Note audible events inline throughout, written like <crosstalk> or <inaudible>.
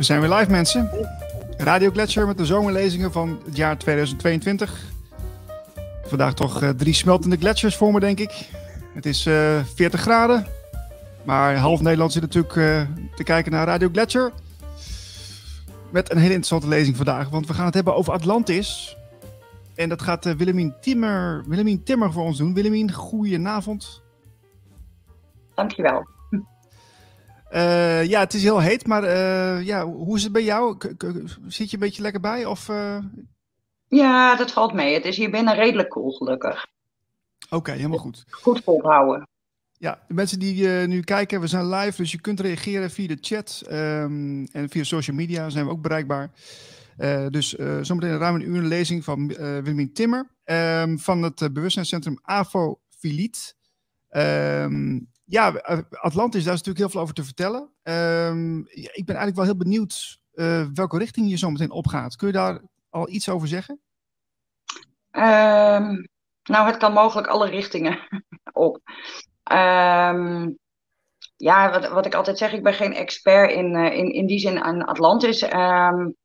We zijn weer live, mensen. Radio Gletscher met de zomerlezingen van het jaar 2022. Vandaag toch uh, drie smeltende gletsjers voor me, denk ik. Het is uh, eh, 40 graden. Maar half Nederland zit natuurlijk uh, te kijken naar Radio Gletscher. Met een hele interessante lezing vandaag. Want we gaan het hebben over Atlantis. En dat gaat Willemien, Timmer, Willemien Timmer voor ons doen. Willemien, goedenavond. Dankjewel. Uh, ja, het is heel heet, maar uh, ja, hoe is het bij jou? zit je een beetje lekker bij? Of, uh... Ja, dat valt mee. Het is hier binnen redelijk koel, gelukkig. Oké, helemaal goed. Goed volhouden. Ja, de mensen die nu kijken, we zijn live, dus je kunt reageren via de chat um, en via social media zijn we ook bereikbaar. dus zometeen ruim een uur een lezing van Willemien Timmer um, van het bewustzijnscentrum AVO Filiet. Um, ja, eh, Atlantis, daar is natuurlijk heel veel over te vertellen. Um, ik ben eigenlijk wel heel benieuwd uh, welke richting je zo meteen opgaat. Kun je daar al iets over zeggen? Um, nou, het kan mogelijk alle richtingen <laughs> op. Um, ja, wat, wat ik altijd zeg, ik ben geen expert in, uh, in, in die zin aan Atlantis. Um,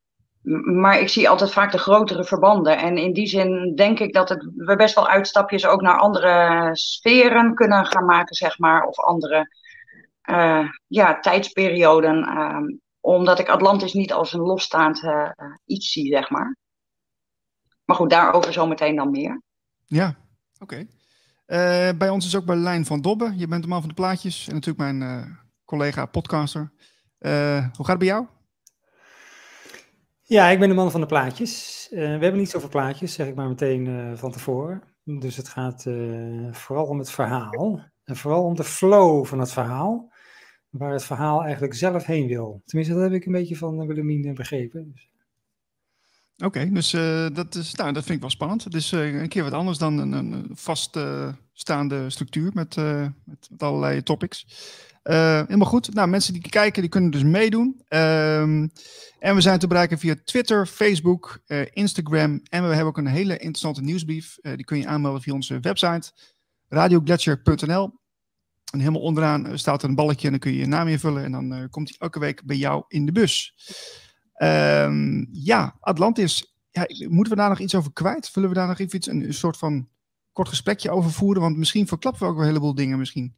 maar ik zie altijd vaak de grotere verbanden. En in die zin denk ik dat het, we best wel uitstapjes ook naar andere sferen kunnen gaan maken, zeg maar. Of andere uh, ja, tijdsperioden. Uh, omdat ik Atlantis niet als een losstaand uh, iets zie, zeg maar. Maar goed, daarover zometeen dan meer. Ja, oké. Okay. bij ons is ook Berlijn van Dobbe. Je bent de man van de plaatjes en natuurlijk mijn collega podcaster. hoe gaat het bij jou? Ja, ik ben de man van de plaatjes. Uh, we hebben niet zoveel plaatjes, zeg ik maar meteen uh, van tevoren. Dus het gaat uh, vooral om het verhaal. En vooral om de flow van het verhaal. Waar het verhaal eigenlijk zelf heen wil. Tenminste, dat heb ik een beetje van Willemien begrepen. Dus. Oké, dus dat, is, nou, dat vind ik wel spannend. Het is een keer wat anders dan een, een vaststaande structuur met, met allerlei topics. Uh, helemaal goed. Nou, mensen die kijken, die kunnen dus meedoen. Um, en we zijn te bereiken via Twitter, Facebook, uh, Instagram. En we hebben ook een hele interessante nieuwsbrief. Uh, die kun je aanmelden via onze website, radioglacier.nl. En helemaal onderaan staat er een balletje en dan kun je je naam invullen. En dan komt hij elke week bij jou in de bus. Um, ja, Atlantis. Ja, moeten we daar nog iets over kwijt? Willen we daar nog even iets, een, een soort van kort gesprekje over voeren? Want misschien verklappen we ook wel een heleboel dingen misschien.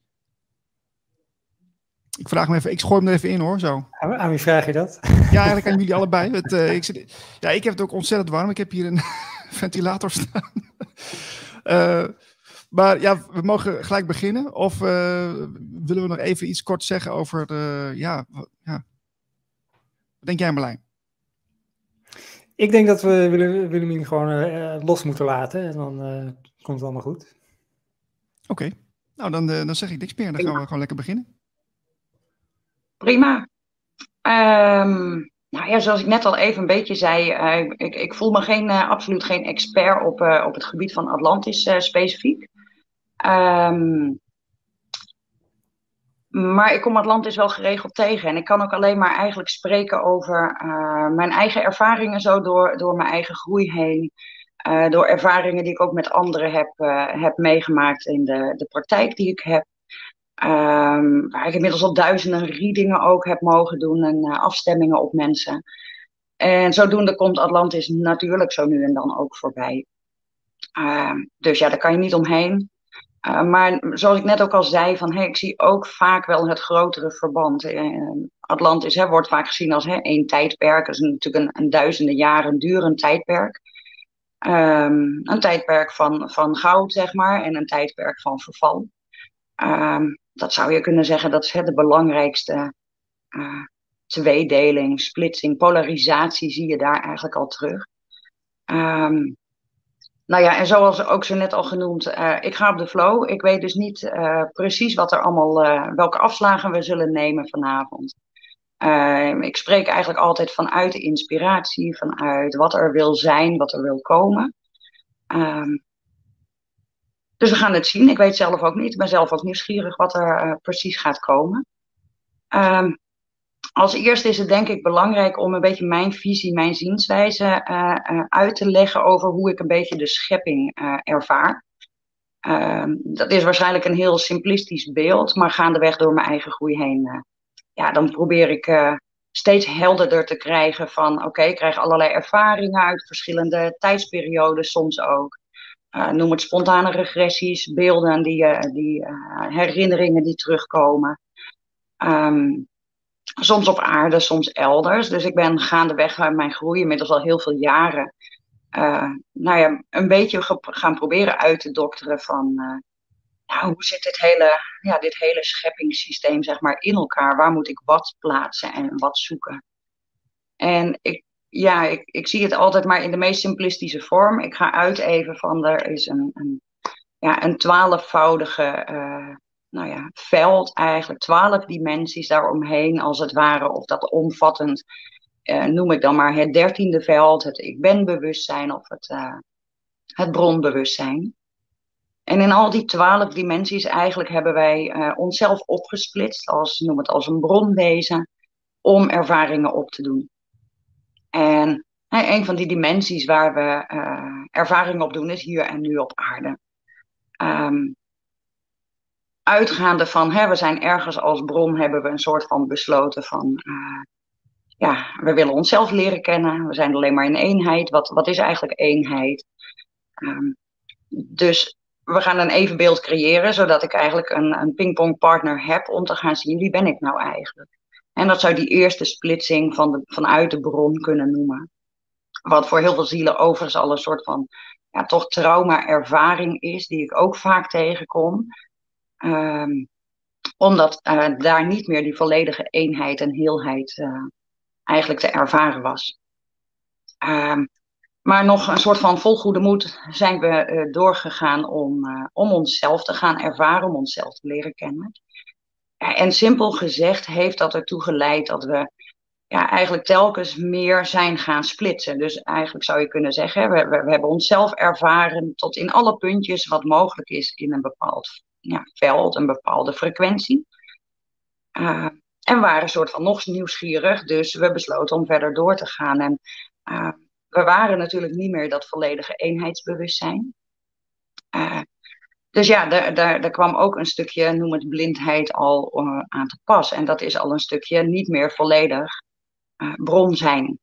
Ik vraag me even, ik gooi hem er even in hoor, zo. Aan wie vraag je dat? Ja, eigenlijk aan jullie allebei. <laughs> Het, uh, ik zit, ja, ik heb het ook ontzettend warm. Ik heb hier een <laughs> ventilator staan. uh, <laughs> maar ja, we mogen gelijk beginnen. Of uh, willen we nog even iets kort zeggen over de, ja, ja. Wat denk jij Marlijn? Ik denk dat we Willemien gewoon los moeten laten en dan komt het allemaal goed. Oké, okay. nou dan, dan zeg ik niks meer. Dan gaan we gewoon lekker beginnen prima. Um, nou ja, zoals ik net al even een beetje zei, uh, ik, ik, voel me geen, uh, absoluut geen expert op, uh, op het gebied van Atlantis specifiek. Um, maar ik kom Atlantis wel geregeld tegen. En ik kan ook alleen maar eigenlijk spreken over mijn eigen ervaringen, zo door, door mijn eigen groei heen. door ervaringen die ik ook met anderen heb, heb meegemaakt in de, de praktijk die ik heb. Um, waar ik inmiddels al duizenden readingen ook heb mogen doen en uh, afstemmingen op mensen. En zodoende komt Atlantis natuurlijk zo nu en dan ook voorbij. Uh, dus ja, daar kan je niet omheen. Uh, maar zoals ik net ook al zei, van, ik zie ook vaak wel het grotere verband. Ehm, Atlantis hè, wordt vaak gezien als hè, één tijdperk. Dat is natuurlijk een, duizenden jaren durend tijdperk. Een tijdperk van, van goud, zeg maar, en een tijdperk van verval. Dat zou je kunnen zeggen, dat is de belangrijkste uh, tweedeling, splitsing, polarisatie zie je daar eigenlijk al terug. Um, nou ja, en zoals ook zo net al genoemd, uh, ik ga op de flow. Ik weet dus niet uh, precies wat er allemaal, welke afslagen we zullen nemen vanavond. Ehm, ik spreek eigenlijk altijd vanuit de inspiratie, vanuit wat er wil zijn, wat er wil komen. Um, dus we gaan het zien. Ik weet zelf ook niet. Ik ben zelf ook nieuwsgierig wat er uh, precies gaat komen. Um, als eerste is het denk ik belangrijk om een beetje mijn visie, mijn zienswijze uh, uh, uit te leggen over hoe ik een beetje de schepping ervaar. Um, dat is waarschijnlijk een heel simplistisch beeld, maar gaandeweg door mijn eigen groei heen, ja, dan probeer ik steeds helderder te krijgen van oké, ik krijg allerlei ervaringen uit verschillende tijdsperiodes soms ook. Uh, noem het spontane regressies, beelden, die, uh, die herinneringen die terugkomen. Um, soms op aarde, soms elders. Dus ik ben gaandeweg mijn groei, inmiddels al heel veel jaren, nou ja, een beetje gaan proberen uit te dokteren van nou, hoe zit dit hele, ja, dit hele scheppingssysteem zeg maar, in elkaar? Waar moet ik wat plaatsen en wat zoeken? En ik, ja, ik, ik zie het altijd maar in de meest simplistische vorm. Ik ga uit even van er is een, een, ja, een twaalfvoudige uh, nou ja, veld, eigenlijk twaalf dimensies daaromheen als het ware. Of dat omvattend uh, noem ik dan maar het dertiende veld, het ik ben bewustzijn of het, uh, het bronbewustzijn. En in al die twaalf dimensies eigenlijk hebben wij onszelf opgesplitst, als, noem het als een bronwezen, om ervaringen op te doen. En een van die dimensies waar we uh, ervaringen op doen is hier en nu op aarde. Um, uitgaande van, hè, we zijn ergens als bron, hebben we een soort van besloten van, ja, we willen onszelf leren kennen. We zijn alleen maar in eenheid. Wat, wat is eigenlijk eenheid? Um, dus we gaan een evenbeeld creëren, zodat ik eigenlijk een, een pingpongpartner heb om te gaan zien wie ben ik nou eigenlijk. En dat zou die eerste splitsing van de, vanuit de bron kunnen noemen. Wat voor heel veel zielen overigens al een soort van ja, toch trauma-ervaring is, die ik ook vaak tegenkom. Um, omdat uh, daar niet meer die volledige eenheid en heelheid uh, eigenlijk te ervaren was. Um, maar nog een soort van vol goede moed zijn we uh, doorgegaan om, om onszelf te gaan ervaren, om onszelf te leren kennen. En simpel gezegd heeft dat ertoe geleid dat we ja, eigenlijk telkens meer zijn gaan splitsen. Dus eigenlijk zou je kunnen zeggen, we, we, hebben onszelf ervaren tot in alle puntjes wat mogelijk is in een bepaald ja, veld, een bepaalde frequentie. Uh, en waren een soort van nog nieuwsgierig, dus we besloten om verder door te gaan. En we waren natuurlijk niet meer dat volledige eenheidsbewustzijn. Uh, dus ja, daar, daar, daar kwam ook een stukje, noem het blindheid, al uh, aan te pas. En dat is al een stukje niet meer volledig uh, bron zijn.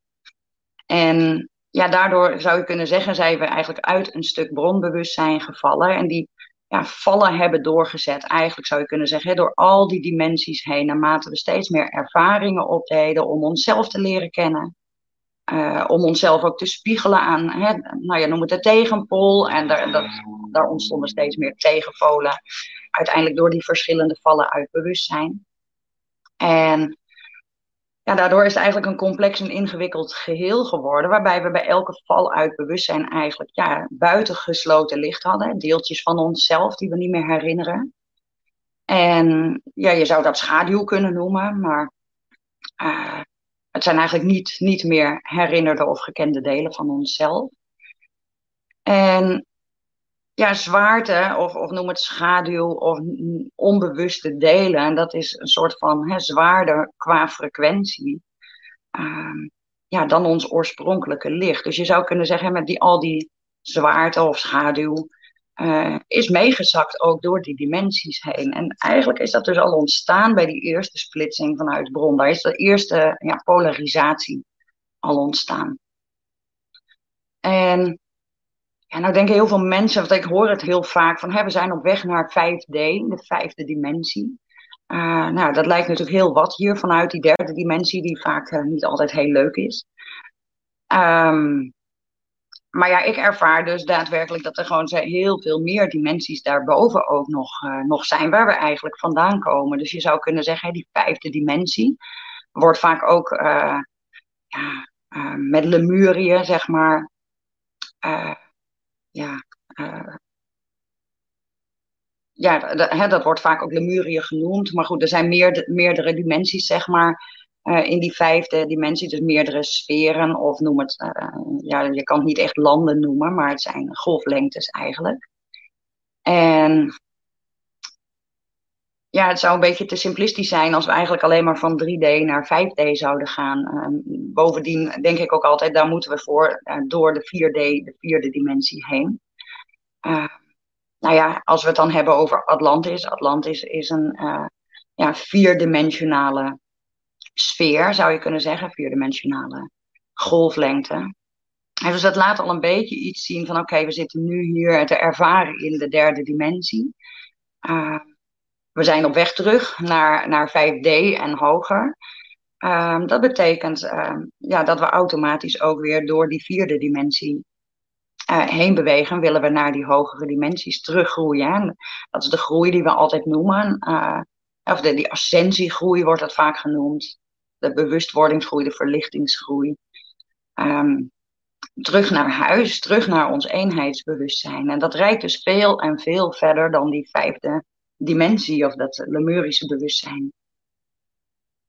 En ja, daardoor zou je kunnen zeggen, zijn we eigenlijk uit een stuk bronbewustzijn gevallen. En die ja, vallen hebben doorgezet, eigenlijk zou je kunnen zeggen, door al die dimensies heen, naarmate we steeds meer ervaringen opdeden om onszelf te leren kennen. Uh, om onszelf ook te spiegelen aan, hè, nou ja, noem het de tegenpol. En daar, dat, daar ontstonden steeds meer tegenpolen. Uiteindelijk door die verschillende vallen uit bewustzijn. En ja, daardoor is het eigenlijk een complex en ingewikkeld geheel geworden. Waarbij we bij elke val uit bewustzijn eigenlijk ja, buitengesloten licht hadden. Deeltjes van onszelf die we niet meer herinneren. En ja, je zou dat schaduw kunnen noemen. Maar uh, het zijn eigenlijk niet, niet meer herinnerde of gekende delen van onszelf. En ja, zwaarte, of, of noem het schaduw, of onbewuste delen, en dat is een soort van hè, zwaarder qua frequentie. Uh, ja, dan ons oorspronkelijke licht. Dus je zou kunnen zeggen, met die, al die zwaarte of schaduw, uh, is meegezakt ook door die dimensies heen. En eigenlijk is dat dus al ontstaan bij die eerste splitsing vanuit bron. Daar is de eerste ja, polarisatie al ontstaan. En ja, nou denken heel veel mensen, want ik hoor het heel vaak, van we zijn op weg naar 5D, de vijfde dimensie. Uh, nou, dat lijkt natuurlijk heel wat hier vanuit die derde dimensie, die vaak uh, niet altijd heel leuk is. Um, maar ja, ik ervaar dus daadwerkelijk dat er gewoon heel veel meer dimensies daarboven ook nog, uh, nog zijn, waar we eigenlijk vandaan komen. Dus je zou kunnen zeggen, die vijfde dimensie wordt vaak ook uh, ja, uh, met Lemurie, zeg maar, ja, ja dat, dat wordt vaak ook Lemurie genoemd. Maar goed, er zijn meer, meerdere dimensies, zeg maar, uh, in die vijfde dimensie, dus meerdere sferen, of noem het, uh, ja, je kan het niet echt landen noemen, maar het zijn golflengtes eigenlijk. En ja, het zou een beetje te simplistisch zijn als we eigenlijk alleen maar van 3D naar 5D zouden gaan. Uh, bovendien denk ik ook altijd, daar moeten we voor door de 4D, de vierde dimensie heen. nou ja, als we het dan hebben over Atlantis. Atlantis is een ja, vierdimensionale sfeer, zou je kunnen zeggen, vierdimensionale golflengte. En dus dat laat al een beetje iets zien van oké, we zitten nu hier te ervaren in de derde dimensie. Uh, we zijn op weg terug naar, naar 5D en hoger. Um, dat betekent um, ja, dat we automatisch ook weer door die vierde dimensie uh, heen bewegen. Willen we naar die hogere dimensies teruggroeien. dat is de groei die we altijd noemen. Uh, of de, die ascensiegroei wordt dat vaak genoemd. De bewustwordingsgroei, de verlichtingsgroei. Um, terug naar huis, terug naar ons eenheidsbewustzijn. En dat reikt dus veel en veel verder dan die vijfde dimensie of dat Lemurische bewustzijn.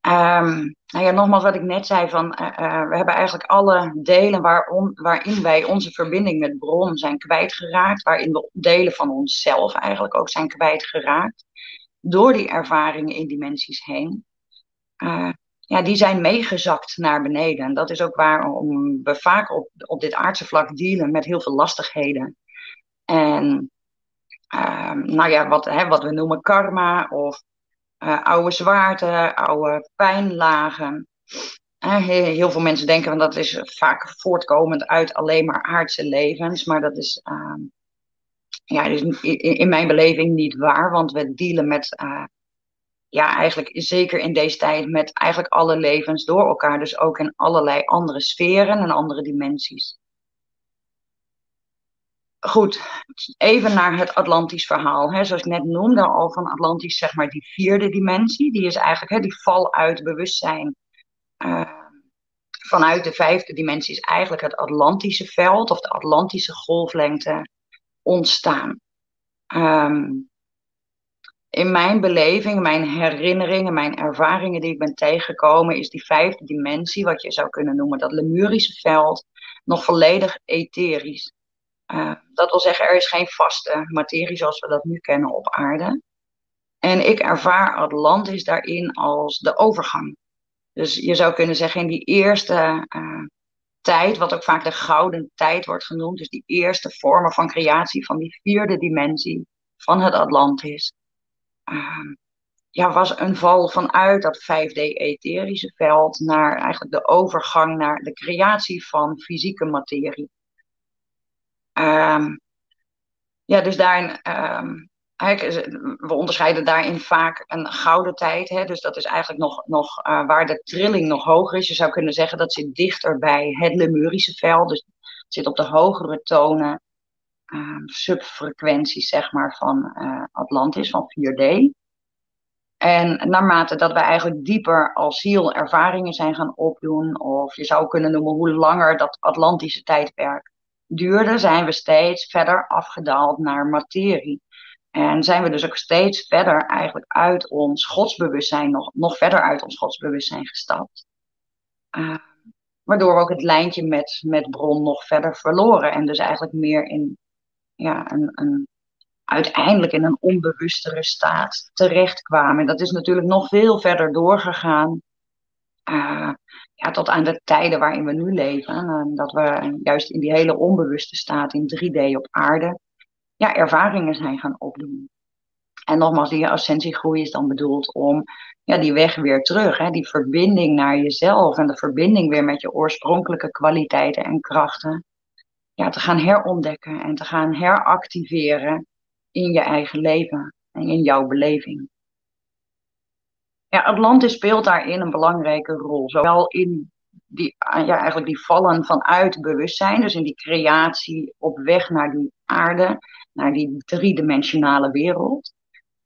Um, nou ja, nogmaals wat ik net zei, van, uh, uh, we hebben eigenlijk alle delen waarom, waarin wij onze verbinding met bron zijn kwijtgeraakt, waarin we delen van onszelf eigenlijk ook zijn kwijtgeraakt, door die ervaringen in dimensies heen. Uh, ja, die zijn meegezakt naar beneden. En dat is ook waarom we vaak op, op dit aardse vlak dealen met heel veel lastigheden. En Ehm, nou ja, wat, hè, wat we noemen karma of uh, oude zwaarte, oude pijnlagen. Heel veel mensen denken dat is vaak voortkomend uit alleen maar aardse levens, maar dat is, uh, ja, is in, in, mijn beleving niet waar, want we dealen met, eh, ja, eigenlijk zeker in deze tijd met eigenlijk alle levens door elkaar, dus ook in allerlei andere sferen en andere dimensies goed, even naar het Atlantisch verhaal. Hè. Zoals ik net noemde al van Atlantisch, zeg maar die vierde dimensie. Die is eigenlijk hè, die val uit bewustzijn. Uh, vanuit de vijfde dimensie is eigenlijk het Atlantische veld of de Atlantische golflengte ontstaan. Um, in mijn beleving, mijn herinneringen, mijn ervaringen die ik ben tegengekomen, is die vijfde dimensie, wat je zou kunnen noemen dat Lemurische veld, nog volledig etherisch. Uh, dat wil zeggen, er is geen vaste materie zoals we dat nu kennen op aarde. En ik ervaar Atlantis daarin als de overgang. Dus je zou kunnen zeggen, in die eerste uh, tijd, wat ook vaak de gouden tijd wordt genoemd, dus die eerste vormen van creatie van die vierde dimensie van het Atlantis, uh, ja, was een val vanuit dat 5D-etherische veld naar eigenlijk de overgang naar de creatie van fysieke materie. Um, ja, dus daarin, um, we onderscheiden daarin vaak een gouden tijd. Hè, dus dat is eigenlijk nog, nog uh, waar de trilling nog hoger is. Je zou kunnen zeggen dat zit dichter bij het Lemurische veld. Dus zit op de hogere tonen, uh, subfrequenties zeg maar, van uh, Atlantis, van 4D. En naarmate dat wij eigenlijk dieper als ziel ervaringen zijn gaan opdoen, of je zou kunnen noemen hoe langer dat Atlantische tijdperk duurde, zijn we steeds verder afgedaald naar materie. En zijn we dus ook steeds verder eigenlijk uit ons godsbewustzijn, nog, nog verder uit ons godsbewustzijn gestapt. Uh, waardoor we ook het lijntje met, met bron nog verder verloren. En dus eigenlijk meer in ja, een, een, uiteindelijk in een onbewustere staat terechtkwamen. En dat is natuurlijk nog veel verder doorgegaan. Uh, ja, tot aan de tijden waarin we nu leven. En dat we juist in die hele onbewuste staat in 3D op aarde ja, ervaringen zijn gaan opdoen. En nogmaals, die ascensiegroei is dan bedoeld om ja, die weg weer terug, hè, die verbinding naar jezelf en de verbinding weer met je oorspronkelijke kwaliteiten en krachten, ja, te gaan herontdekken en te gaan heractiveren in je eigen leven en in jouw beleving. Ja, Atlantis speelt daarin een belangrijke rol. Zowel in die, ja, eigenlijk die vallen vanuit bewustzijn, dus in die creatie op weg naar die aarde, naar die driedimensionale wereld.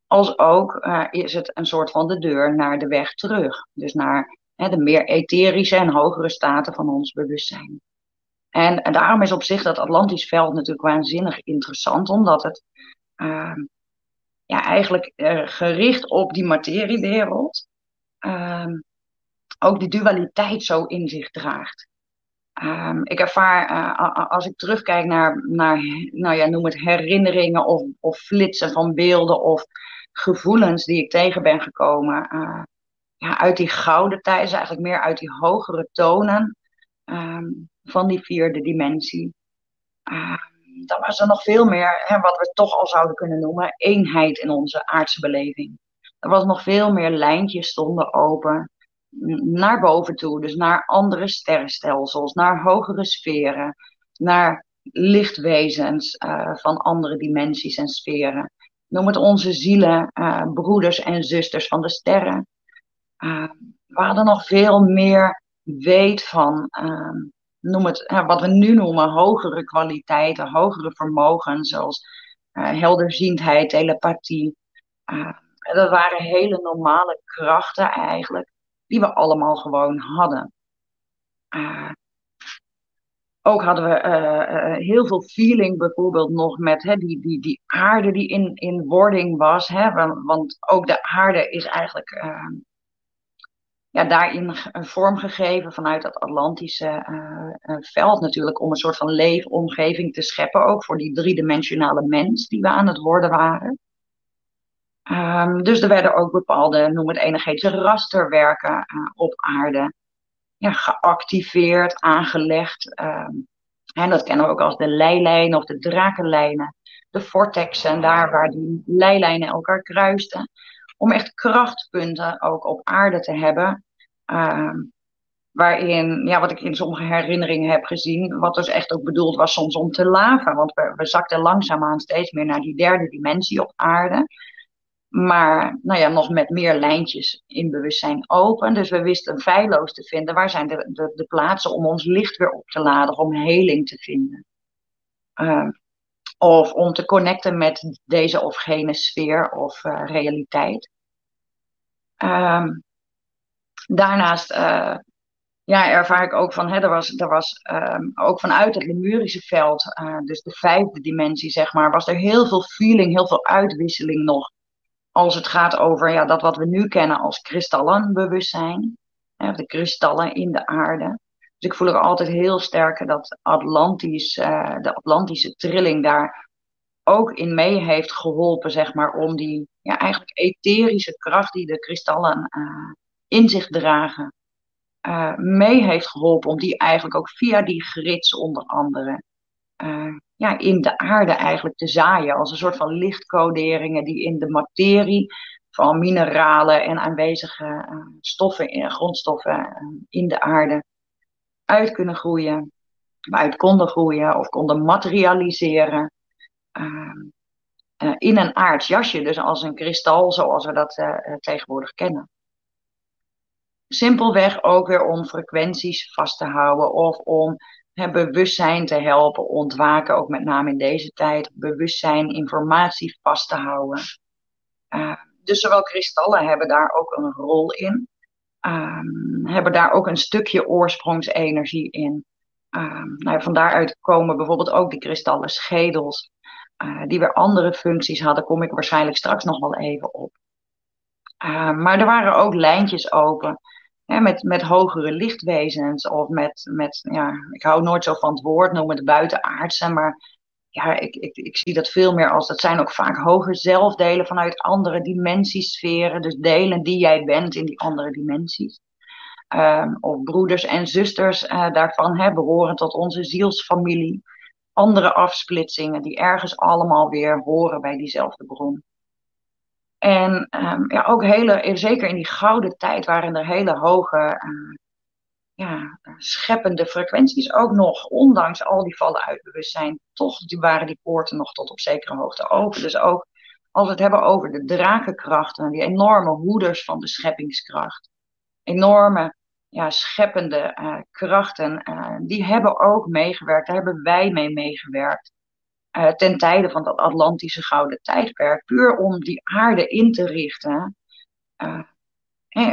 Als ook uh, is het een soort van de deur naar de weg terug. Dus naar hè, de meer etherische en hogere staten van ons bewustzijn. En, en, daarom is op zich dat Atlantisch veld natuurlijk waanzinnig interessant, omdat het uh, ja, eigenlijk uh, gericht op die materiewereld uh, ook die dualiteit zo in zich draagt. Um, ik ervaar, uh, als ik terugkijk naar, naar nou ja, noem het herinneringen of, of flitsen van beelden of gevoelens die ik tegen ben gekomen, uh, ja, uit die gouden tijd, is eigenlijk meer uit die hogere tonen um, van die vierde dimensie. Uh, dan was er nog veel meer, hè, wat we toch al zouden kunnen noemen, eenheid in onze aardse beleving. Er was nog veel meer lijntjes stonden open. naar boven toe, dus naar andere sterrenstelsels, naar hogere sferen, naar lichtwezens uh, van andere dimensies en sferen. Noem het onze zielen, uh, broeders en zusters van de sterren. Uh, we hadden nog veel meer weet van, ehm, noem het, wat we nu noemen, hogere kwaliteiten, hogere vermogens, zoals helderziendheid, telepathie. dat waren hele normale krachten eigenlijk, die we allemaal gewoon hadden. Ook hadden we uh, heel veel feeling bijvoorbeeld nog met hè, die, die, die aarde die in, in wording was. Hè, want ook de aarde is eigenlijk ja, daarin vormgegeven vanuit dat Atlantische veld natuurlijk. Om een soort van leefomgeving te scheppen. Ook voor die driedimensionale mens die we aan het worden waren. Um, dus er werden ook bepaalde, noem het energetische rasterwerken op aarde ja, geactiveerd, aangelegd. En dat kennen we ook als de leilijnen of de drakenlijnen. De vortexen, daar waar die leilijnen elkaar kruisten. Om echt krachtpunten ook op aarde te hebben. Um, waarin, ja, wat ik in sommige herinneringen heb gezien, wat dus echt ook bedoeld was soms om te laven. Want we, we zakten langzaamaan steeds meer naar die derde dimensie op aarde. Maar nou ja, nog met meer lijntjes in bewustzijn open. Dus we wisten feilloos te vinden waar zijn de, de, de plaatsen om ons licht weer op te laden, om heling te vinden. Uh, of om te connecten met deze of gene sfeer of uh, realiteit. Um, daarnaast uh, ja, ervaar ik ook van, hè, er was, er was um, ook vanuit het Lemurische veld, uh, dus de vijfde dimensie zeg maar, was er heel veel feeling, heel veel uitwisseling nog als het gaat over ja, dat wat we nu kennen als kristallenbewustzijn. Hè, de kristallen in de aarde. Dus ik voel er altijd heel sterk dat Atlantis, uh, de Atlantische trilling daar ook in mee heeft geholpen, zeg maar, om die ja, eigenlijk etherische kracht die de kristallen uh, in zich dragen, uh, mee heeft geholpen om die eigenlijk ook via die grits onder andere ja, in de aarde eigenlijk te zaaien. Als een soort van lichtcoderingen die in de materie van mineralen en aanwezige stoffen, en grondstoffen in de aarde uit kunnen groeien. Uit konden groeien of konden materialiseren. Uh, in een aards jasje, dus als een kristal zoals we dat tegenwoordig kennen. Simpelweg ook weer om frequenties vast te houden of om bewustzijn te helpen ontwaken, ook met name in deze tijd, bewustzijn, informatie vast te houden. Uh, dus zowel kristallen hebben daar ook een rol in, um, hebben daar ook een stukje oorsprongsenergie in. Um, nou, van daaruit komen bijvoorbeeld ook de kristallen schedels, uh, die weer andere functies hadden, kom ik waarschijnlijk straks nog wel even op. Uh, maar er waren ook lijntjes open met, met hogere lichtwezens of met, met, ja, ik hou nooit zo van het woord noemen de buitenaardse, maar ja, ik, ik, ik zie dat veel meer als, dat zijn ook vaak hoger zelfdelen vanuit andere dimensiesferen, dus delen die jij bent in die andere dimensies. Um, of broeders en zusters uh, daarvan hè, behoren tot onze zielsfamilie. Andere afsplitsingen die ergens allemaal weer horen bij diezelfde bron. En um, ja, ook hele, zeker in die gouden tijd waren er hele hoge, uh, ja, scheppende frequenties ook nog, ondanks al die vallen uit bewustzijn, toch waren die poorten nog tot op zekere hoogte open. Dus ook als we het hebben over de drakenkrachten, die enorme hoeders van de scheppingskracht, enorme ja, scheppende uh, krachten, uh, die hebben ook meegewerkt, daar hebben wij mee meegewerkt. Uh, ten tijde van dat Atlantische gouden tijdperk, puur om die aarde in te richten,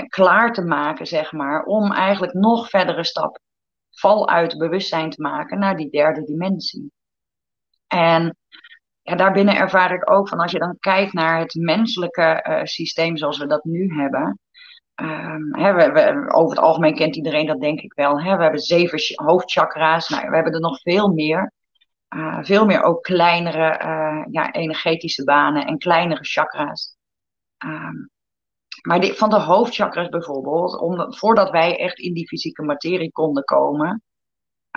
klaar te maken, zeg maar, om eigenlijk nog verdere stap val uit bewustzijn te maken naar die derde dimensie. En ja, daarbinnen ervaar ik ook van als je dan kijkt naar het menselijke uh, systeem zoals we dat nu hebben. Um, hè, we, over het algemeen kent iedereen dat denk ik wel. Hè? We hebben zeven hoofdchakra's, nou, we hebben er nog veel meer. Uh, veel meer ook kleinere uh, ja, energetische banen en kleinere chakra's. Um, maar die, van de hoofdchakras bijvoorbeeld, om, voordat wij echt in die fysieke materie konden komen,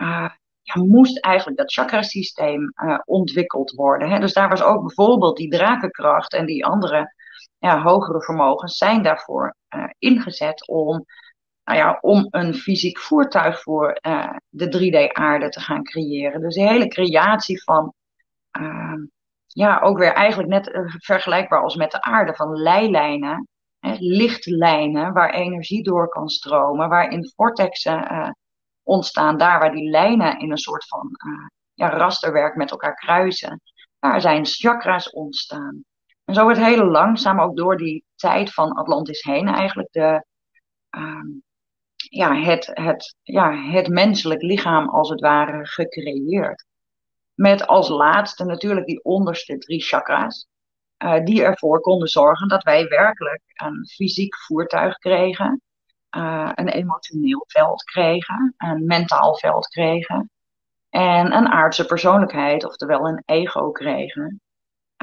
uh, ja, moest eigenlijk dat chakrasysteem ontwikkeld worden. Hè? Dus daar was ook bijvoorbeeld die drakenkracht en die andere ja, hogere vermogens zijn daarvoor ingezet om nou ja, om een fysiek voertuig voor de 3D-aarde te gaan creëren. Dus de hele creatie van ja, ook weer eigenlijk net eh, vergelijkbaar als met de aarde, van leilijnen, lichtlijnen waar energie door kan stromen, waarin vortexen uh, ontstaan, daar waar die lijnen in een soort van uh, ja, rasterwerk met elkaar kruisen, daar zijn chakra's ontstaan. En zo wordt heel langzaam ook door die tijd van Atlantis heen eigenlijk de, uh, ja, het, het, ja, het menselijk lichaam als het ware gecreëerd. Met als laatste natuurlijk die onderste drie chakra's. Uh, die ervoor konden zorgen dat wij werkelijk een fysiek voertuig kregen. Uh, een emotioneel veld kregen. Een mentaal veld kregen. En een aardse persoonlijkheid, oftewel een ego kregen.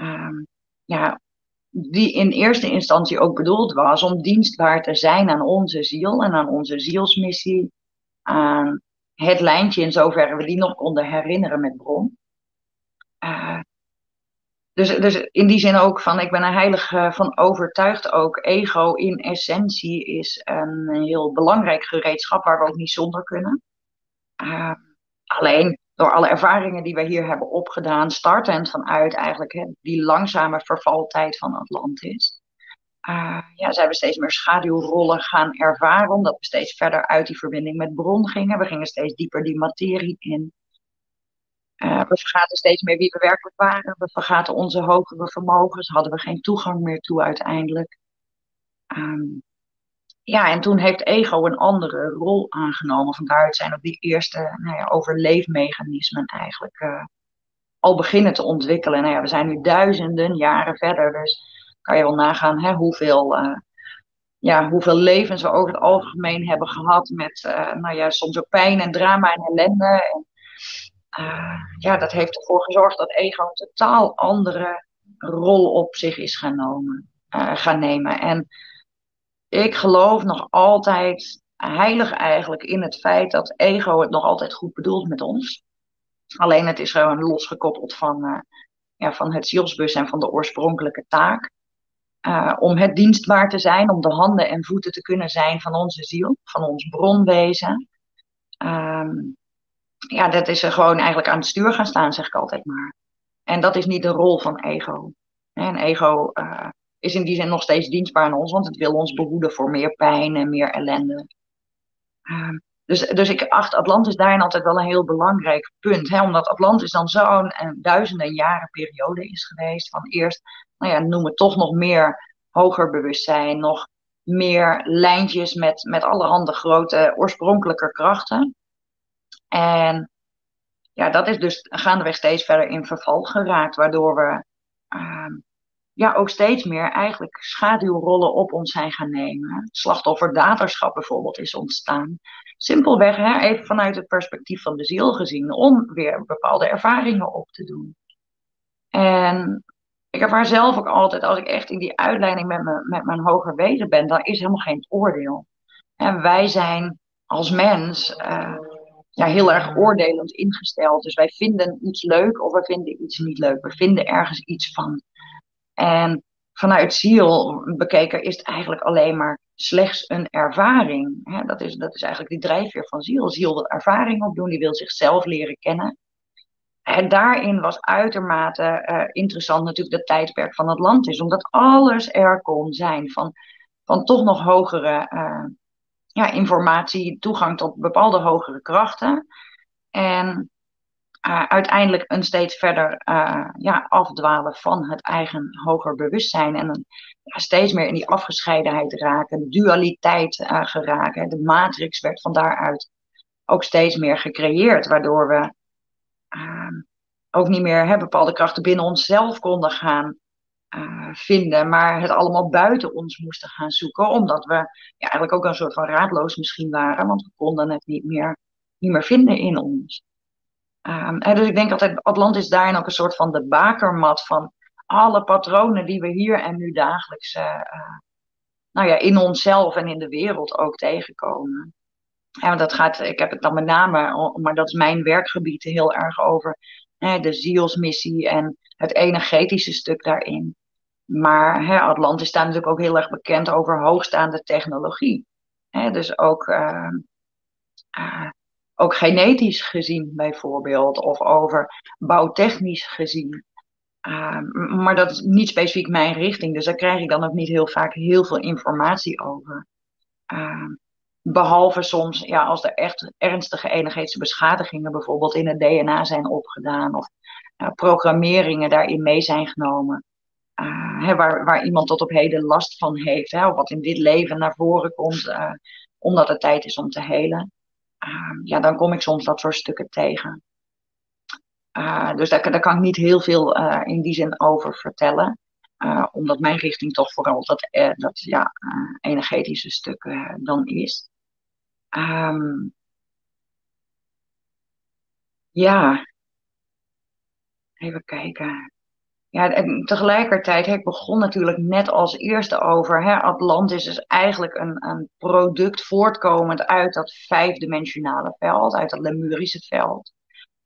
Uh, ja, die in eerste instantie ook bedoeld was om dienstbaar te zijn aan onze ziel en aan onze zielsmissie. Aan het lijntje in zoverre we die nog konden herinneren met bron. Uh, dus, dus in die zin ook van, ik ben er heilig uh, van overtuigd ook. Ego in essentie is een heel belangrijk gereedschap waar we ook niet zonder kunnen. Uh, alleen door alle ervaringen die we hier hebben opgedaan, startend vanuit eigenlijk hè, die langzame vervaltijd van Atlantis. Uh, ja, zijn we steeds meer schaduwrollen gaan ervaren, omdat we steeds verder uit die verbinding met bron gingen. We gingen steeds dieper die materie in. Uh, we vergaten steeds meer wie we werkelijk waren. We vergaten onze hogere vermogens. Hadden we geen toegang meer toe uiteindelijk. Um, ja, en toen heeft ego een andere rol aangenomen. Vandaar zijn ook die eerste nou ja, overleefmechanismen eigenlijk uh, al beginnen te ontwikkelen. Nou ja, we zijn nu duizenden jaren verder. Dus kan je wel nagaan hè, hoeveel, uh, ja, hoeveel levens we over het algemeen hebben gehad. Met nou ja, soms ook pijn en drama en ellende. En, uh, ja, dat heeft ervoor gezorgd dat ego een totaal andere rol op zich is gaan, uh, gaan nemen. En ik geloof nog altijd heilig eigenlijk in het feit dat ego het nog altijd goed bedoelt met ons. Alleen het is gewoon losgekoppeld van, uh, ja, van het zielsbus en van de oorspronkelijke taak. om het dienstbaar te zijn, om de handen en voeten te kunnen zijn van onze ziel, van ons bronwezen. Um, ja, dat is gewoon eigenlijk aan het stuur gaan staan, zeg ik altijd maar. En dat is niet de rol van ego. En ego uh, is in die zin nog steeds dienstbaar aan ons, want het wil ons behoeden voor meer pijn en meer ellende. Uh, dus, dus ik acht Atlantis daarin altijd wel een heel belangrijk punt. Hè? Omdat Atlantis dan zo'n duizenden jaren periode is geweest. Van eerst, nou ja, noem het toch nog meer hoger bewustzijn. Nog meer lijntjes met, met allerhande grote oorspronkelijke krachten. En ja, dat is dus gaandeweg steeds verder in verval geraakt, waardoor we uh, ja, ook steeds meer eigenlijk schaduwrollen op ons zijn gaan nemen. Slachtofferdaterschap bijvoorbeeld is ontstaan. Simpelweg, hè, even vanuit het perspectief van de ziel gezien, om weer bepaalde ervaringen op te doen. En ik ervaar zelf ook altijd, als ik echt in die uitleiding met, me, met mijn hoger wezen ben, dan is helemaal geen oordeel. En wij zijn als mens uh, ja, heel erg oordelend ingesteld. Dus wij vinden iets leuk of we vinden iets niet leuk. We vinden ergens iets van. En vanuit ziel bekeken is het eigenlijk alleen maar slechts een ervaring. dat, is, dat is eigenlijk die drijfveer van ziel. Ziel wil ervaring opdoen, die wil zichzelf leren kennen. En daarin was uitermate uh, interessant natuurlijk het tijdperk van Atlantis, omdat alles er kon zijn van, van toch nog hogere uh, ja, informatie, toegang tot bepaalde hogere krachten. En uh, uiteindelijk een steeds verder uh, ja, afdwalen van het eigen hoger bewustzijn. En ja, steeds meer in die afgescheidenheid raken, dualiteit uh, geraken. De matrix werd van daaruit ook steeds meer gecreëerd, waardoor we ehm, ook niet meer bepaalde krachten binnen onszelf konden gaan uh, vinden, maar het allemaal buiten ons moesten gaan zoeken, omdat we ja, eigenlijk ook een soort van raadloos misschien waren, want we konden het niet meer, niet meer vinden in ons. En dus ik denk altijd, Atlantis daarin ook een soort van de bakermat van alle patronen die we hier en nu dagelijks uh, uh, nou ja, in onszelf en in de wereld ook tegenkomen. En dat gaat, ik heb het dan met name, maar dat is mijn werkgebied, heel erg over hè, de zielsmissie en het energetische stuk daarin. Maar hè, Atlantis staat natuurlijk ook heel erg bekend over hoogstaande technologie. Hè, dus ook, uh, ook genetisch gezien bijvoorbeeld, of over bouwtechnisch gezien. Ehm, maar dat is niet specifiek mijn richting, dus daar krijg ik dan ook niet heel vaak heel veel informatie over. Ehm, behalve soms ja, als er echt ernstige energetische beschadigingen bijvoorbeeld in het DNA zijn opgedaan, of uh, programmeringen daarin mee zijn genomen. Uh, hè, waar, waar iemand tot op heden last van heeft, hè, of wat in dit leven naar voren komt, uh, omdat het tijd is om te helen. Ehm, ja, dan kom ik soms dat soort stukken tegen. Dus daar, daar, kan ik niet heel veel in die zin over vertellen. Omdat mijn richting toch vooral dat, dat ja, energetische stuk dan is. Um, ja, even kijken. Ja, en tegelijkertijd, hè, ik begon natuurlijk net als eerste over. Hè, Atlantis is eigenlijk een, een product voortkomend uit dat vijfdimensionale veld, uit dat Lemurische veld.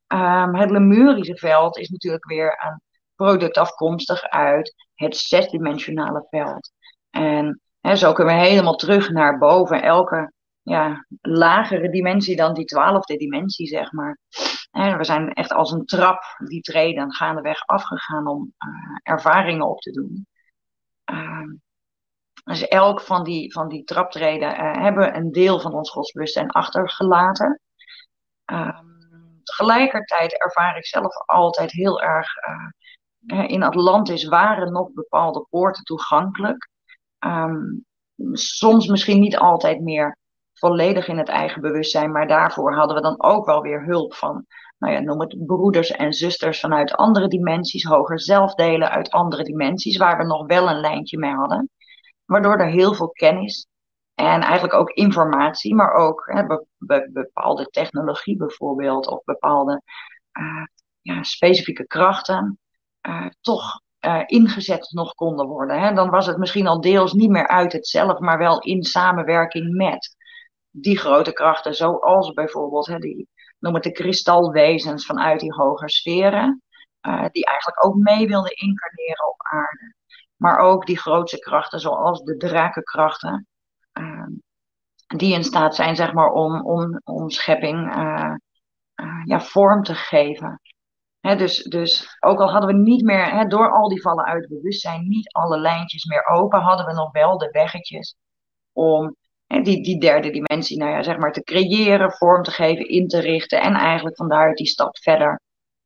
Um, het Lemurische veld is natuurlijk weer een product afkomstig uit het zesdimensionale veld. En hè, zo kunnen we helemaal terug naar boven. Elke ja, lagere dimensie dan die twaalfde dimensie, zeg maar. We zijn echt als een trap die treden gaandeweg afgegaan om uh, ervaringen op te doen. Uh, dus elk van die, van die traptreden uh, hebben een deel van ons godsbewustzijn achtergelaten. Uh, tegelijkertijd ervaar ik zelf altijd heel erg. Uh, in Atlantis waren nog bepaalde poorten toegankelijk. Um, soms misschien niet altijd meer volledig in het eigen bewustzijn, maar daarvoor hadden we dan ook wel weer hulp van, nou ja, noem het broeders en zusters vanuit andere dimensies, hoger zelfdelen uit andere dimensies, waar we nog wel een lijntje mee hadden. Waardoor er heel veel kennis en eigenlijk ook informatie, maar ook hè, be, be, bepaalde technologie bijvoorbeeld, of bepaalde uh, ja, specifieke krachten, uh, toch uh, ingezet nog konden worden. Hè. Dan was het misschien al deels niet meer uit het zelf, maar wel in samenwerking met die grote krachten, zoals bijvoorbeeld hè, die, noem het de kristalwezens vanuit die hoge sferen, die eigenlijk ook mee wilden incarneren op aarde. Maar ook die grootste krachten, zoals de drakenkrachten, uh, die in staat zijn, zeg maar, om, om, om schepping uh, uh, ja, vorm te geven. Dus, dus ook al hadden we niet meer, door al die vallen uit bewustzijn, niet alle lijntjes meer open, hadden we nog wel de weggetjes om die, die derde dimensie, nou ja, zeg maar, te creëren, vorm te geven, in te richten en eigenlijk vandaar die stap verder,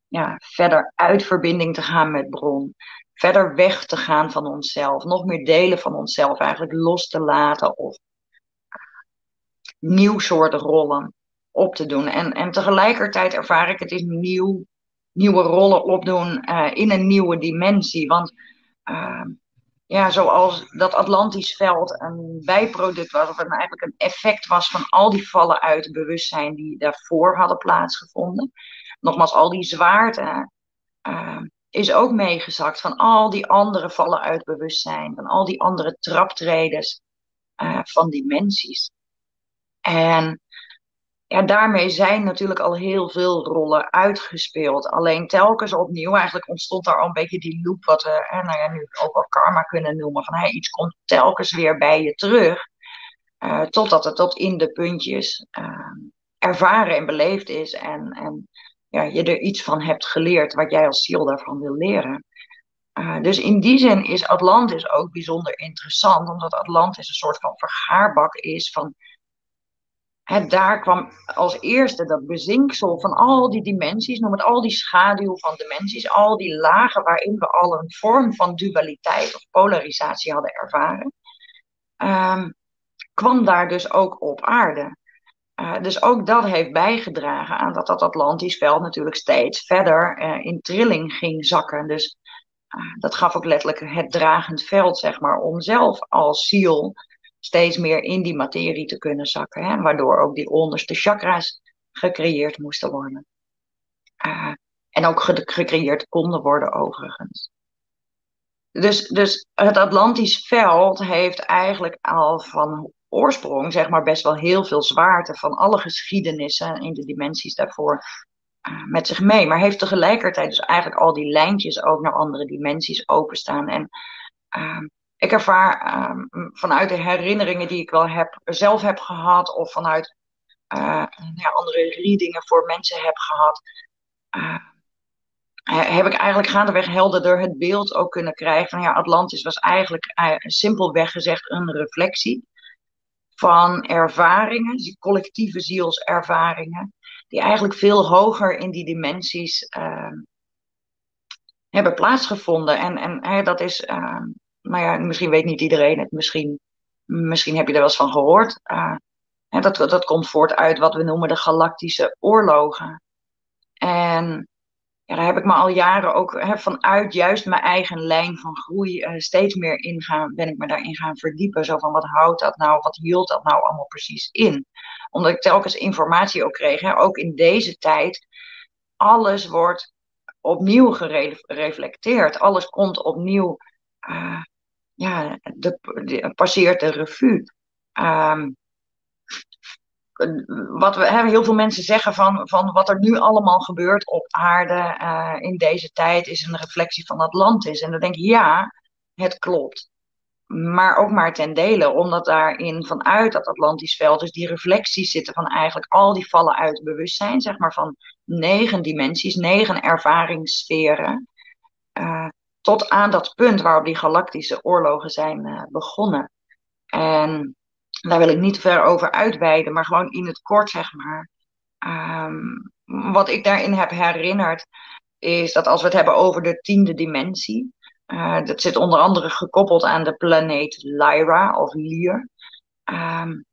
ja, verder uit verbinding te gaan met bron verder weg te gaan van onszelf, nog meer delen van onszelf eigenlijk los te laten of nieuw soort rollen op te doen. En, en tegelijkertijd ervaar ik het is nieuw, nieuwe rollen opdoen uh, in een nieuwe dimensie. Want uh, ja, zoals dat Atlantisch veld een bijproduct was, of eigenlijk een effect was van al die vallen uit bewustzijn die daarvoor hadden plaatsgevonden. Nogmaals, al die zwaarte. Uh, is ook meegezakt van al die andere vallen uit bewustzijn, van al die andere traptreders uh, van dimensies. En ja, daarmee zijn natuurlijk al heel veel rollen uitgespeeld. Alleen telkens opnieuw, eigenlijk ontstond daar al een beetje die loop, wat we eh, nou ja, nu ook wel karma kunnen noemen. Van hey, iets komt telkens weer bij je terug. Uh, totdat het tot in de puntjes uh, ervaren en beleefd is. En, en ja, je er iets van hebt geleerd wat jij als ziel daarvan wil leren. Uh, dus in die zin is Atlantis ook bijzonder interessant, omdat Atlantis een soort van vergaarbak is van. Hè, daar kwam als eerste dat bezinksel van al die dimensies, noem het al die schaduw van dimensies, al die lagen waarin we al een vorm van dualiteit of polarisatie hadden ervaren, um, kwam daar dus ook op aarde. Uh, dus ook dat heeft bijgedragen aan dat dat Atlantisch veld natuurlijk steeds verder uh, in trilling ging zakken. Dus uh, dat gaf ook letterlijk het dragend veld, zeg maar, om zelf als ziel steeds meer in die materie te kunnen zakken. Hè, waardoor ook die onderste chakra's gecreëerd moesten worden. en ook ge gecreëerd konden worden, overigens. Dus, dus het Atlantisch veld heeft eigenlijk al van oorsprong, zeg maar, best wel heel veel zwaarte van alle geschiedenissen in de dimensies daarvoor uh, met zich mee. Maar heeft tegelijkertijd dus eigenlijk al die lijntjes ook naar andere dimensies openstaan. En uh, ik ervaar ehm, vanuit de herinneringen die ik wel heb, zelf heb gehad, of vanuit uh, ja, andere readingen voor mensen heb gehad, uh, heb ik eigenlijk gaandeweg helderder het beeld ook kunnen krijgen van ja, Atlantis was eigenlijk uh, simpelweg gezegd een reflectie van ervaringen, collectieve zielservaringen, die eigenlijk veel hoger in die dimensies ehm, hebben plaatsgevonden. En, en dat is, nou ja, misschien weet niet iedereen het, misschien, misschien heb je er wel eens van gehoord. Uh, dat, dat komt voort uit wat we noemen de galactische oorlogen. En ja, daar heb ik me al jaren ook vanuit juist mijn eigen lijn van groei uh, steeds meer in gaan, ben ik me daarin gaan verdiepen. Zo van wat houdt dat nou, wat hield dat nou allemaal precies in? Omdat ik telkens informatie ook kreeg, hè, ook in deze tijd, alles wordt opnieuw gereflecteerd. Alles komt opnieuw, uh, ja, de, passeert de revue. Um, wat we heel veel mensen zeggen van, van wat er nu allemaal gebeurt op aarde uh, in deze tijd is een reflectie van Atlantis. En dan denk ik, ja, het klopt. Maar ook maar ten dele, omdat daarin vanuit dat Atlantisch veld dus die reflecties zitten van eigenlijk al die vallen uit bewustzijn, zeg maar van negen dimensies, negen ervaringssferen, uh, tot aan dat punt waarop die galactische oorlogen zijn uh, begonnen. En daar wil ik niet ver over uitweiden, maar gewoon in het kort zeg maar. Um, wat ik daarin heb herinnerd, is dat als we het hebben over de tiende dimensie, uh, dat zit onder andere gekoppeld aan de planeet Lyra of Lyr. Um,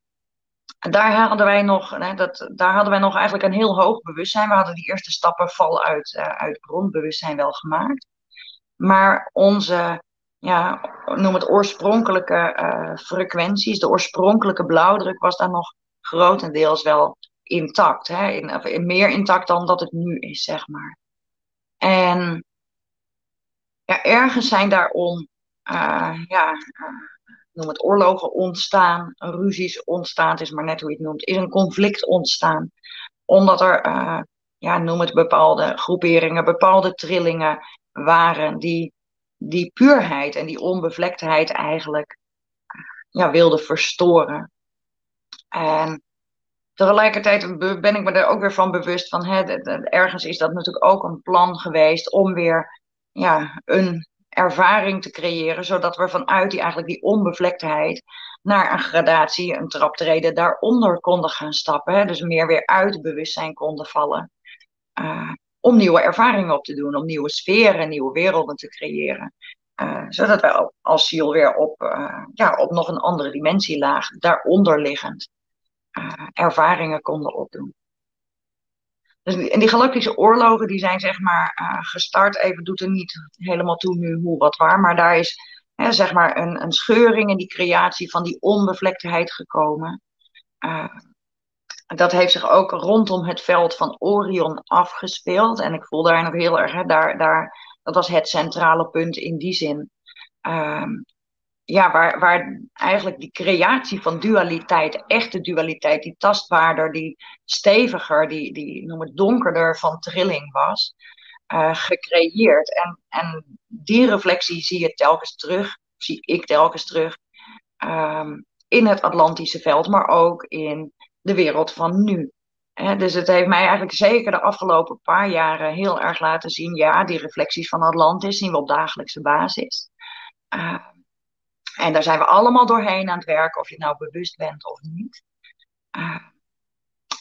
daar hadden wij nog, dat, daar hadden wij nog eigenlijk een heel hoog bewustzijn. We hadden die eerste stappen val uit, uh, uit wel gemaakt. Maar onze, ja, noem het oorspronkelijke uh, frequenties, de oorspronkelijke blauwdruk was daar nog grotendeels wel intact. Hè? In, meer intact dan dat het nu is, zeg maar. En ja, ergens zijn daarom, uh, ja, noem het oorlogen ontstaan, ruzies ontstaan, het is maar net hoe je het noemt, is een conflict ontstaan. Omdat er, ja, noem het bepaalde groeperingen, bepaalde trillingen waren die die puurheid en die onbevlektheid eigenlijk ja, wilden verstoren. En tegelijkertijd ben ik me er ook weer van bewust van, hè, ergens is dat natuurlijk ook een plan geweest om weer ja, een ervaring te creëren, zodat we vanuit die, eigenlijk die onbevlektheid naar een gradatie, een traptreden daaronder konden gaan stappen. Hè? Dus meer weer uit het bewustzijn konden vallen. Uh, om nieuwe ervaringen op te doen, om nieuwe sferen, nieuwe werelden te creëren. Uh, zodat wij als ziel weer op, uh, ja, op nog een andere dimensielaag, daaronder liggend, ervaringen konden opdoen. Dus en die galactische oorlogen die zijn zeg maar gestart, even doet er niet helemaal toe nu hoe wat waar, maar daar is hè, zeg maar een, een scheuring in die creatie van die onbevlektheid gekomen. Dat heeft zich ook rondom het veld van Orion afgespeeld. En ik voel daar nog heel erg, hè, daar, daar, dat was het centrale punt in die zin. Uh, ja, waar, waar eigenlijk die creatie van dualiteit, echte dualiteit, die tastbaarder, die steviger, die, die noem het donkerder van trilling was, uh, gecreëerd. En, en die reflectie zie je telkens terug, zie ik telkens terug, um, in het Atlantische veld, maar ook in de wereld van nu. dus het heeft mij eigenlijk zeker de afgelopen paar jaren heel erg laten zien, ja, die reflecties van Atlantis zien we op dagelijkse basis. Uh, en daar zijn we allemaal doorheen aan het werken, of je het nou bewust bent of niet. Uh,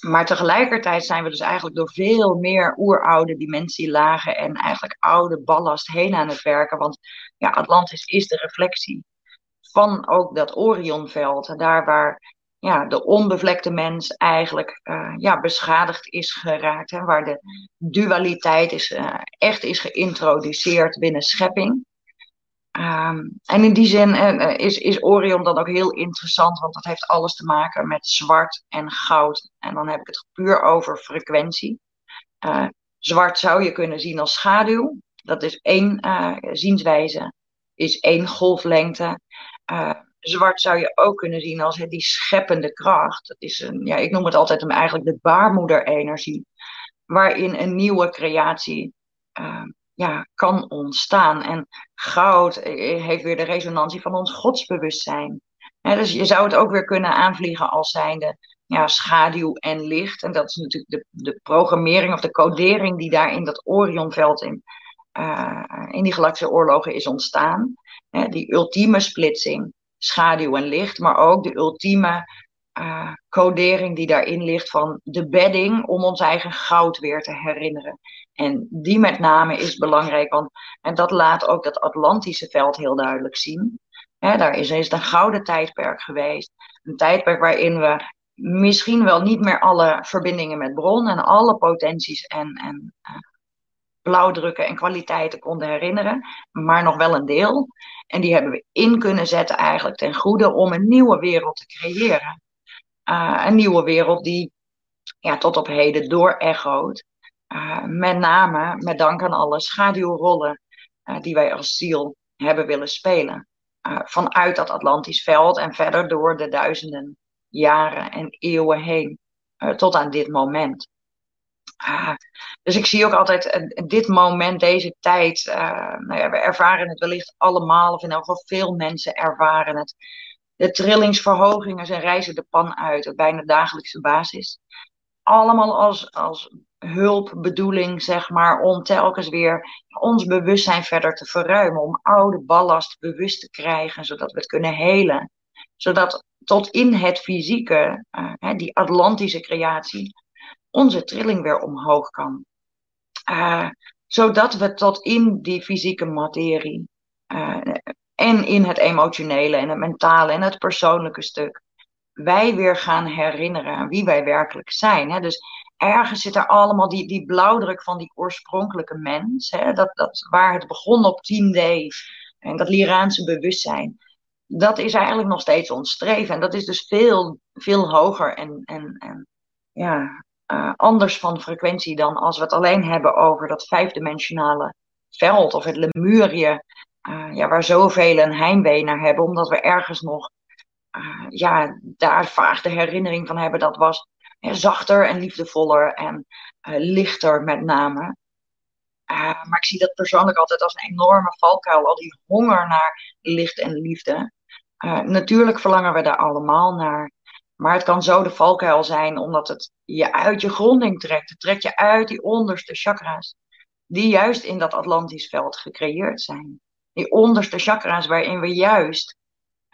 maar tegelijkertijd zijn we dus eigenlijk door veel meer oeroude dimensielagen en eigenlijk oude ballast heen aan het werken. Want ja, Atlantis is de reflectie van ook dat Orionveld. Daar waar ja, de onbevlekte mens eigenlijk uh, ja, beschadigd is geraakt. Hè, waar de dualiteit is, uh, echt is geïntroduceerd binnen schepping. Um, en in die zin uh, is, is Orion dan ook heel interessant, want dat heeft alles te maken met zwart en goud. En dan heb ik het puur over frequentie. Zwart zou je kunnen zien als schaduw. Dat is één zienswijze, is één golflengte. Zwart zou je ook kunnen zien als die scheppende kracht. Dat is een, ja, ik noem het altijd eigenlijk de baarmoederenergie, waarin een nieuwe creatie ja, kan ontstaan. En goud heeft weer de resonantie van ons godsbewustzijn. dus je zou het ook weer kunnen aanvliegen als zijnde ja, schaduw en licht. En dat is natuurlijk de, de programmering of de codering die daar in dat Orionveld in, uh, in die galactische oorlogen is ontstaan. die ultieme splitsing, schaduw en licht, maar ook de ultieme uh, codering die daarin ligt van de bedding om ons eigen goud weer te herinneren. En die met name is belangrijk, want en dat laat ook dat Atlantische veld heel duidelijk zien. daar is, is een gouden tijdperk geweest. Een tijdperk waarin we misschien wel niet meer alle verbindingen met bron en alle potenties en, en uh, blauwdrukken en kwaliteiten konden herinneren, maar nog wel een deel. En die hebben we in kunnen zetten eigenlijk ten goede om een nieuwe wereld te creëren. Uh, een nieuwe wereld die ja, tot op heden doorechoot. Uh, met name met dank aan alle schaduwrollen die wij als ziel hebben willen spelen. vanuit dat Atlantisch veld en verder door de duizenden jaren en eeuwen heen tot aan dit moment. Uh, dus ik zie ook altijd dit moment, deze tijd. nou ja, we ervaren het wellicht allemaal, of in elk geval veel mensen ervaren het. De trillingsverhogingen zijn reizen de pan uit op bijna dagelijkse basis. Allemaal als, als hulpbedoeling, zeg maar, om telkens weer ons bewustzijn verder te verruimen. Om oude ballast bewust te krijgen, zodat we het kunnen helen. Zodat tot in het fysieke, uh, die Atlantische creatie, onze trilling weer omhoog kan. Uh, zodat we tot in die fysieke materie uh, en in het emotionele en het mentale en het persoonlijke stuk, wij weer gaan herinneren aan wie wij werkelijk zijn. Hè? Dus ergens zit er allemaal die, die blauwdruk van die oorspronkelijke mens, hè? Dat, dat, waar het begon op 10D en dat Liraanse bewustzijn dat is eigenlijk nog steeds ons streven. En dat is dus veel, veel hoger en, en, en ja, uh, anders van frequentie dan als we het alleen hebben over dat vijfdimensionale veld of het Lemurie, uh, ja, waar zoveel een heimwee naar hebben, omdat we ergens nog uh, ja, daar vaag de herinnering van hebben dat was zachter en liefdevoller en lichter met name. maar ik zie dat persoonlijk altijd als een enorme valkuil, al die honger naar licht en liefde. Natuurlijk verlangen we daar allemaal naar. Maar het kan zo de valkuil zijn, omdat het je uit je gronding trekt. Het trekt je uit die onderste chakra's, die juist in dat Atlantisch veld gecreëerd zijn. Die onderste chakra's waarin we juist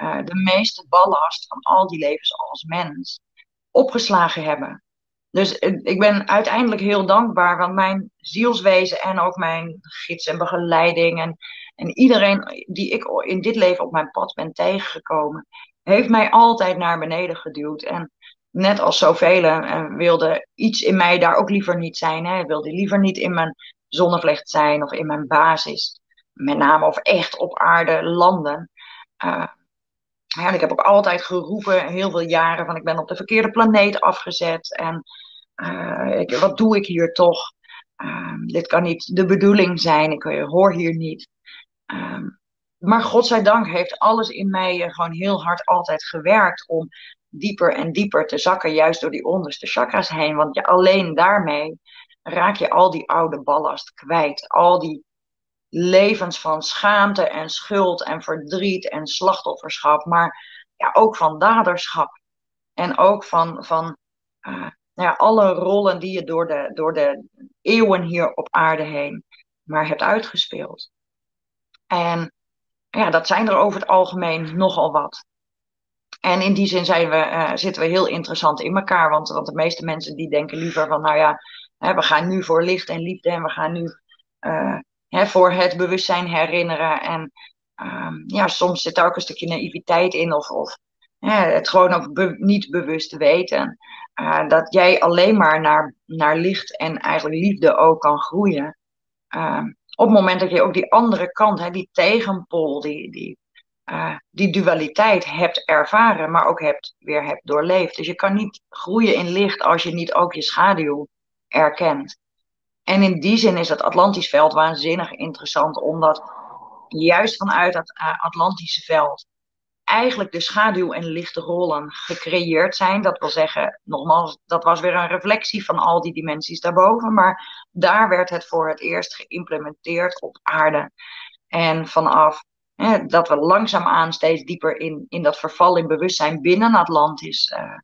uh, de meeste ballast van al die levens als mens opgeslagen hebben. Dus uh, ik ben uiteindelijk heel dankbaar, want mijn zielswezen en ook mijn gids en begeleiding en en iedereen die ik in dit leven op mijn pad ben tegengekomen, heeft mij altijd naar beneden geduwd. En net als zoveel en wilde iets in mij daar ook liever niet zijn. Hè. Wilde liever niet in mijn zonnevlecht zijn of in mijn basis. Met name of echt op aarde landen. Uh, ja, ik heb ook altijd geroepen, heel veel jaren, van ik ben op de verkeerde planeet afgezet. En uh, ik, wat doe ik hier toch? Uh, dit kan niet de bedoeling zijn, ik hoor hier niet. Um, maar godzijdank heeft alles in mij eh, gewoon heel hard altijd gewerkt om dieper en dieper te zakken, juist door die onderste chakras heen. Want je, alleen daarmee raak je al die oude ballast kwijt. Al die levens van schaamte en schuld en verdriet en slachtofferschap, maar ja, ook van daderschap. En ook van, van nou ja, alle rollen die je door de, door de eeuwen hier op aarde heen maar hebt uitgespeeld. En ja, dat zijn er over het algemeen nogal wat. En in die zin zijn we, uh, zitten we heel interessant in elkaar. Want, want de meeste mensen die denken liever van, nou ja, hè, we gaan nu voor licht en liefde en we gaan nu uh, hè, voor het bewustzijn herinneren. En uh, ja, soms zit er ook een stukje naïviteit in of, of hè, het gewoon ook niet bewust weten. Uh, dat jij alleen maar naar, naar licht en eigenlijk liefde ook kan groeien. Op het moment dat je ook die andere kant, hè, die tegenpol, die, die, uh, die dualiteit hebt ervaren, maar ook hebt, weer hebt doorleefd. Dus je kan niet groeien in licht als je niet ook je schaduw erkent. En in die zin is het Atlantisch veld waanzinnig interessant, omdat juist vanuit dat uh, Atlantische veld eigenlijk de schaduw- en lichte rollen gecreëerd zijn. Dat wil zeggen, nogmaals, dat was weer een reflectie van al die dimensies daarboven. Maar daar werd het voor het eerst geïmplementeerd op aarde. En vanaf hè, dat we langzaamaan steeds dieper in, in dat verval in bewustzijn binnen Atlantis uh,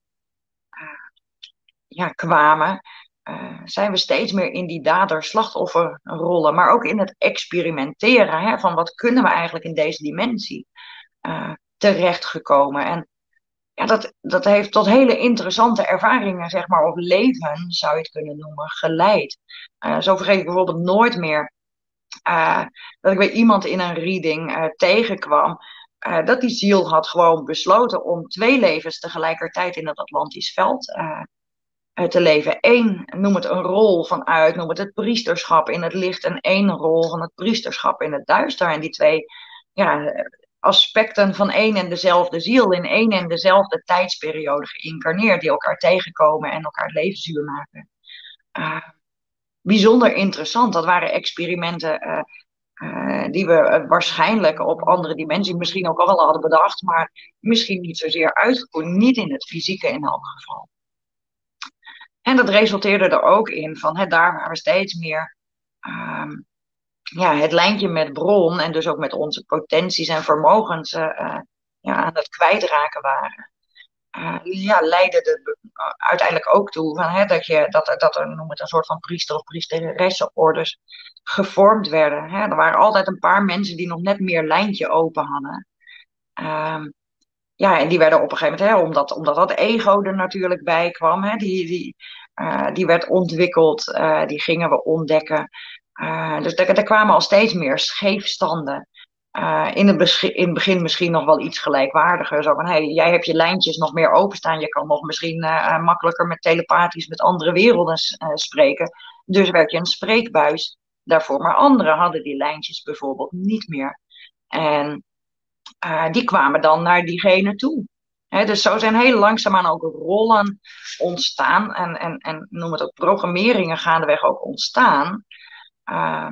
ja, kwamen, uh, zijn we steeds meer in die dader-slachtofferrollen, maar ook in het experimenteren hè, van wat kunnen we eigenlijk in deze dimensie terechtgekomen. En ja, dat, dat heeft tot hele interessante ervaringen, zeg maar, of leven, zou je het kunnen noemen, geleid. Uh, zo vergeet ik bijvoorbeeld nooit meer dat ik bij iemand in een reading tegenkwam. dat die ziel had gewoon besloten om twee levens tegelijkertijd in het Atlantisch veld te leven. Eén, noem het een rol vanuit, noem het het priesterschap in het licht en één rol van het priesterschap in het duister. En die twee ja, aspecten van één en dezelfde ziel in één en dezelfde tijdsperiode geïncarneerd, die elkaar tegenkomen en elkaar levenszuur maken. Uh, bijzonder interessant. Dat waren experimenten uh, uh, die we waarschijnlijk op andere dimensies misschien ook al wel hadden bedacht, maar misschien niet zozeer uitgevoerd, niet in het fysieke in elk geval. En dat resulteerde er ook in van hè, daar waar we steeds meer um, ja, het lijntje met bron en dus ook met onze potenties en vermogens uh, ja, aan het kwijtraken waren. Uh, ja, leidde er uiteindelijk ook toe van, hè, dat, je, dat, dat er, noem het een soort van priester- of priesteressenorders gevormd werden. Hè. Er waren altijd een paar mensen die nog net meer lijntje open hadden. Um, ja, en die werden op een gegeven moment, hè, omdat, omdat dat ego er natuurlijk bij kwam, hè, die, die, die werd ontwikkeld, die gingen we ontdekken. Uh, dus er, kwamen al steeds meer scheefstanden. in, het in begin misschien nog wel iets gelijkwaardiger. Zo van, hey, jij hebt je lijntjes nog meer openstaan. Je kan nog misschien makkelijker met telepathisch met andere werelden spreken. Dus werd je een spreekbuis daarvoor. Maar anderen hadden die lijntjes bijvoorbeeld niet meer. En die kwamen dan naar diegene toe. Dus zo zijn heel langzaamaan ook rollen ontstaan en, en, en noem het ook programmeringen gaandeweg ook ontstaan. Uh,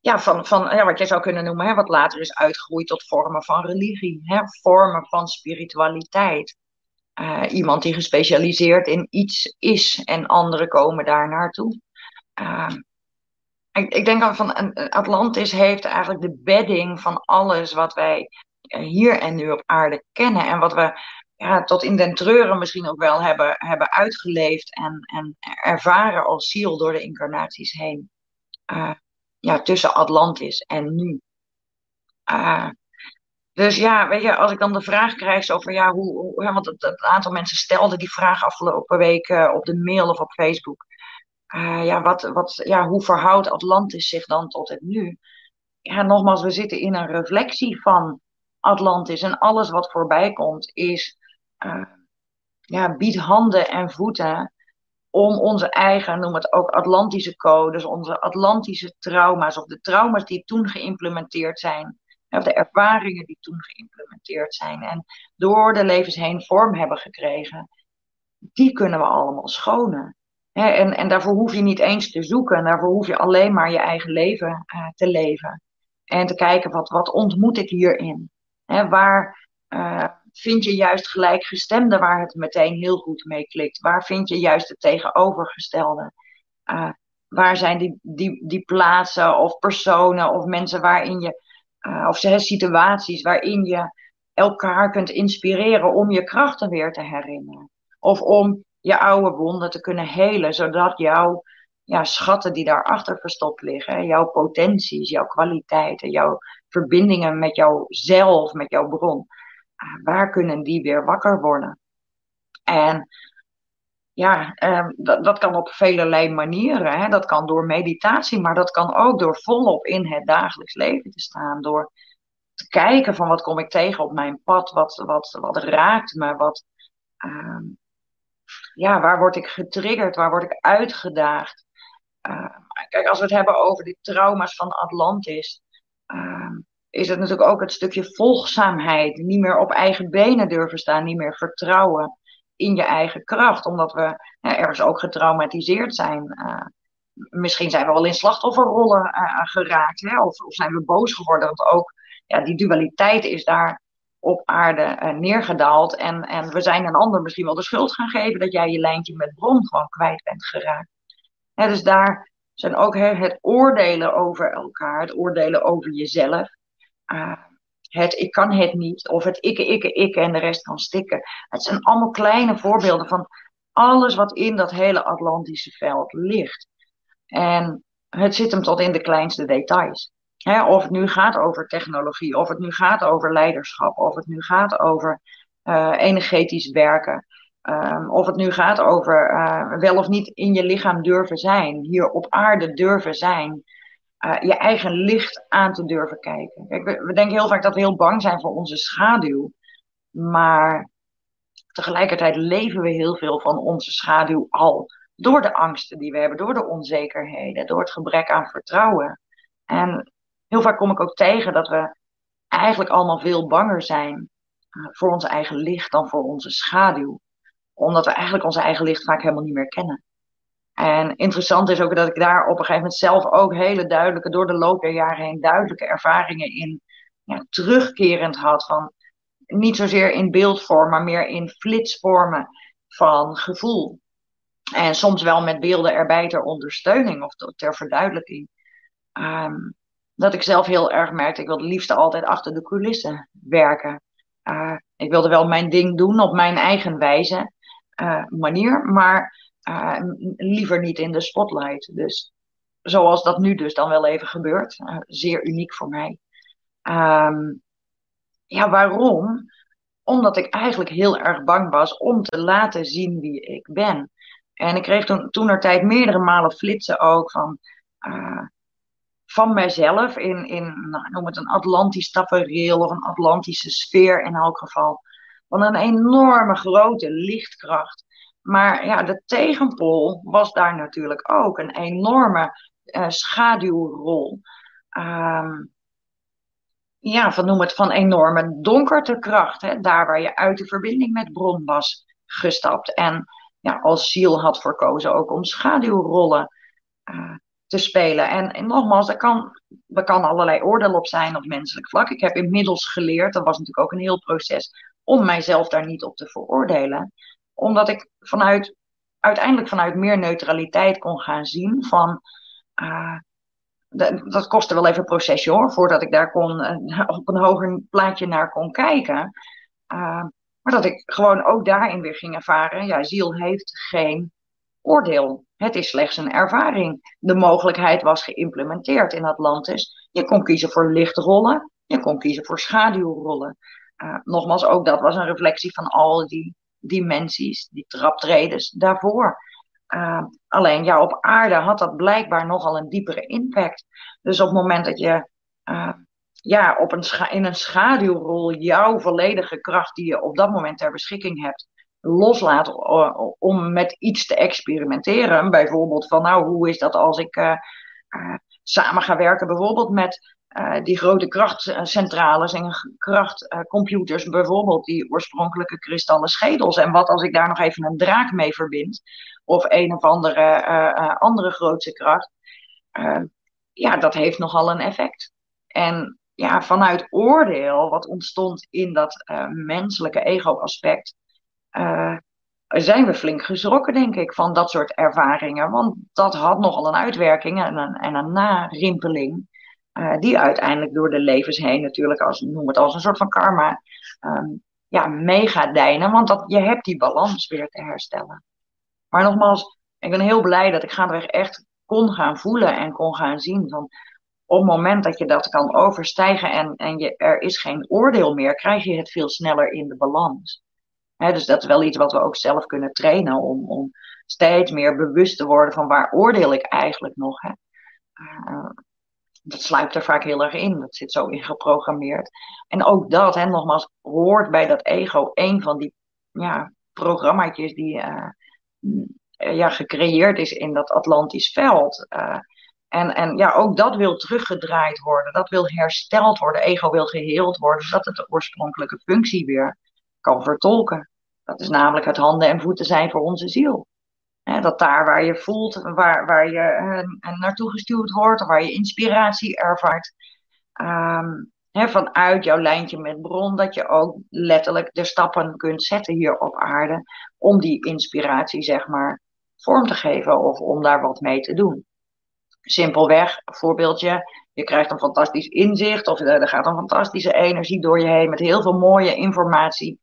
ja, van, van ja, wat je zou kunnen noemen, hè, wat later is uitgegroeid tot vormen van religie, vormen van spiritualiteit. Uh, iemand die gespecialiseerd in iets is en anderen komen daar naartoe. Uh, ik, ik denk van Atlantis heeft eigenlijk de bedding van alles wat wij eh, hier en nu op aarde kennen. En wat we ja, tot in den treuren misschien ook wel hebben, hebben uitgeleefd en, en ervaren als ziel door de incarnaties heen. Uh, ja, tussen Atlantis en nu. Uh, dus ja, weet je, als ik dan de vraag krijg over ja, hoe, want het, het, aantal mensen stelde die vraag afgelopen week uh, op de mail of op Facebook. Ja, wat, wat, ja, hoe verhoudt Atlantis zich dan tot het nu? Ja, nogmaals, we zitten in een reflectie van Atlantis en alles wat voorbij komt is, uh, ja, biedt handen en voeten om onze eigen, noem het ook Atlantische codes, onze Atlantische trauma's of de trauma's die toen geïmplementeerd zijn, of de ervaringen die toen geïmplementeerd zijn en door de levens heen vorm hebben gekregen, die kunnen we allemaal schonen en, en daarvoor hoef je niet eens te zoeken. Daarvoor hoef je alleen maar je eigen leven uh, te leven. En te kijken, wat, wat ontmoet ik hierin? He, waar uh, vind je juist gelijkgestemde waar het meteen heel goed mee klikt? Waar vind je juist het tegenovergestelde? Uh, waar zijn die, die, die plaatsen of personen of mensen waarin je, of situaties waarin je elkaar kunt inspireren om je krachten weer te herinneren? Of om je oude wonden te kunnen helen, zodat jouw ja, schatten die daarachter verstopt liggen, jouw potenties, jouw kwaliteiten, jouw verbindingen met jouzelf, met jouw bron, ah, waar kunnen die weer wakker worden? En ja, eh, dat, dat kan op vele manieren. Hè. Dat kan door meditatie, maar dat kan ook door volop in het dagelijks leven te staan. Door te kijken van wat kom ik tegen op mijn pad, wat, wat, wat raakt me, wat, uh, ja, waar word ik getriggerd, waar word ik uitgedaagd? Uh, kijk, als we het hebben over die trauma's van Atlantis, is het natuurlijk ook het stukje volgzaamheid. Niet meer op eigen benen durven staan, niet meer vertrouwen in je eigen kracht, omdat we ergens ook getraumatiseerd zijn. Uh, misschien zijn we wel in slachtofferrollen geraakt, hè? Of, of, zijn we boos geworden, want ook ja, die dualiteit is daar op aarde neergedaald. En, en we zijn een ander misschien wel de schuld gaan geven dat jij je lijntje met bron gewoon kwijt bent geraakt. dus daar zijn ook het oordelen over elkaar, het oordelen over jezelf. Uh, het ik kan het niet, of het ikke, ikke, ikke en de rest kan stikken. Het zijn allemaal kleine voorbeelden van alles wat in dat hele Atlantische veld ligt. En het zit hem tot in de kleinste details. of het nu gaat over technologie, of het nu gaat over leiderschap, of het nu gaat over uh, energetisch werken, um, of het nu gaat over uh, wel of niet in je lichaam durven zijn, hier op aarde durven zijn, uh, je eigen licht aan te durven kijken. Kijk, we, we, denken heel vaak dat we heel bang zijn voor onze schaduw. Maar tegelijkertijd leven we heel veel van onze schaduw al. Door de angsten die we hebben, door de onzekerheden, door het gebrek aan vertrouwen. En heel vaak kom ik ook tegen dat we eigenlijk allemaal veel banger zijn uh, voor ons eigen licht dan voor onze schaduw. Omdat we eigenlijk onze eigen licht vaak helemaal niet meer kennen. En interessant is ook dat ik daar op een gegeven moment zelf ook hele duidelijke, door de loop der jaren heen, duidelijke ervaringen in terugkerend had. Van niet zozeer in beeldvorm, maar meer in flitsvormen van gevoel. En soms wel met beelden erbij ter ondersteuning of ter verduidelijking. Um, dat ik zelf heel erg merkte, ik wilde het liefst altijd achter de coulissen werken. Uh, ik wilde wel mijn ding doen op mijn eigen wijze, uh, manier, maar uh, liever niet in de spotlight. Dus zoals dat nu dus dan wel even gebeurt. Uh, zeer uniek voor mij. Um, ja, waarom? Omdat ik eigenlijk heel erg bang was om te laten zien wie ik ben. En ik kreeg toen, toen er tijd meerdere malen flitsen ook van, uh, van mijzelf in, in nou, noem het een Atlantisch tafereel of een Atlantische sfeer in elk geval. Van een enorme grote lichtkracht maar ja, de tegenpol was daar natuurlijk ook een enorme uh, schaduwrol. Um, ja, van noem het van enorme donkertekracht. Hè, daar waar je uit de verbinding met bron was gestapt. En ja, als ziel had verkozen ook om schaduwrollen uh, te spelen. En, en nogmaals, er kan, er kan allerlei oordeel op zijn op menselijk vlak. Ik heb inmiddels geleerd, dat was natuurlijk ook een heel proces, om mijzelf daar niet op te veroordelen omdat ik vanuit, uiteindelijk vanuit meer neutraliteit kon gaan zien van. Uh, dat kostte wel even een procesje hoor, voordat ik daar kon, uh, op een hoger plaatje naar kon kijken. Uh, maar dat ik gewoon ook daarin weer ging ervaren, ja, ziel heeft geen oordeel. Het is slechts een ervaring. De mogelijkheid was geïmplementeerd in Atlantis. Je kon kiezen voor lichtrollen, je kon kiezen voor schaduwrollen. Uh, nogmaals, ook dat was een reflectie van al die dimensies, die traptredens daarvoor. Uh, alleen ja, op aarde had dat blijkbaar nogal een diepere impact. Dus op het moment dat je uh, ja, op een in een schaduwrol jouw volledige kracht die je op dat moment ter beschikking hebt, loslaat om met iets te experimenteren. Bijvoorbeeld van nou, hoe is dat als ik uh, samen ga werken bijvoorbeeld met uh, die grote krachtcentrales en krachtcomputers, bijvoorbeeld die oorspronkelijke kristallen schedels. En wat als ik daar nog even een draak mee verbind, of een of andere, uh, andere grootse kracht, ja, dat heeft nogal een effect. En ja, vanuit oordeel, wat ontstond in dat menselijke ego-aspect, zijn we flink geschrokken, denk ik, van dat soort ervaringen. Want dat had nogal een uitwerking en een, en een narimpeling. Uh, die uiteindelijk door de levens heen natuurlijk, als, noem het als een soort van karma, um, ja, mee. Want dat, je hebt die balans weer te herstellen. Maar nogmaals, ik ben heel blij dat ik gaandeweg echt kon gaan voelen en kon gaan zien. Van, op het moment dat je dat kan overstijgen en, en je, er is geen oordeel meer, krijg je het veel sneller in de balans. He, dus dat is wel iets wat we ook zelf kunnen trainen om, om steeds meer bewust te worden van waar oordeel ik eigenlijk nog. Uh, dat sluipt er vaak heel erg in. Dat zit zo in geprogrammeerd. En ook dat, hè, nogmaals, hoort bij dat ego een van die ja, programmaatjes die uh, ja, gecreëerd is in dat Atlantisch veld. Uh, en, en ja, ook dat wil teruggedraaid worden. Dat wil hersteld worden. Ego wil geheeld worden, zodat het de oorspronkelijke functie weer kan vertolken. Dat is namelijk het handen en voeten zijn voor onze ziel dat daar waar je voelt, waar, waar je uh, naartoe gestuurd wordt, waar je inspiratie ervaart, um, vanuit jouw lijntje met bron, dat je ook letterlijk de stappen kunt zetten hier op aarde om die inspiratie, zeg maar, vorm te geven of om daar wat mee te doen. Simpelweg, voorbeeldje, je krijgt een fantastisch inzicht of er gaat een fantastische energie door je heen met heel veel mooie informatie,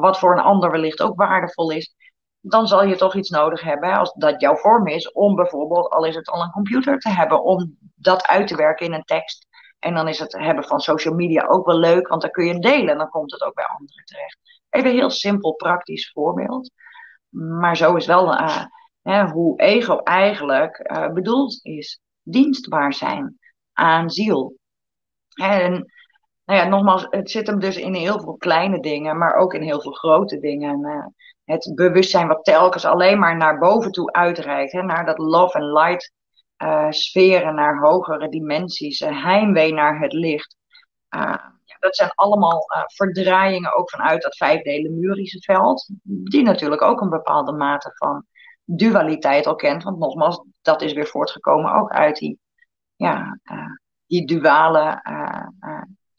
wat voor een ander wellicht ook waardevol is. Dan zal je toch iets nodig hebben, als dat jouw vorm is, om bijvoorbeeld, al is het al een computer te hebben, om dat uit te werken in een tekst. En dan is het hebben van social media ook wel leuk, want dan kun je delen en dan komt het ook bij anderen terecht. Even een heel simpel, praktisch voorbeeld. Maar zo is wel uh, hè, hoe ego eigenlijk uh, bedoeld is. Dienstbaar zijn aan ziel. En nou ja, nogmaals, het zit hem dus in heel veel kleine dingen, maar ook in heel veel grote dingen. Uh, het bewustzijn wat telkens alleen maar naar boven toe uitreikt, hè, naar dat love and light uh, sferen, naar hogere dimensies, heimwee naar het licht. Ja, dat zijn allemaal verdraaiingen ook vanuit dat vijfde Lemurische veld, die natuurlijk ook een bepaalde mate van dualiteit al kent. Want nogmaals, dat is weer voortgekomen ook uit die, ja, die duale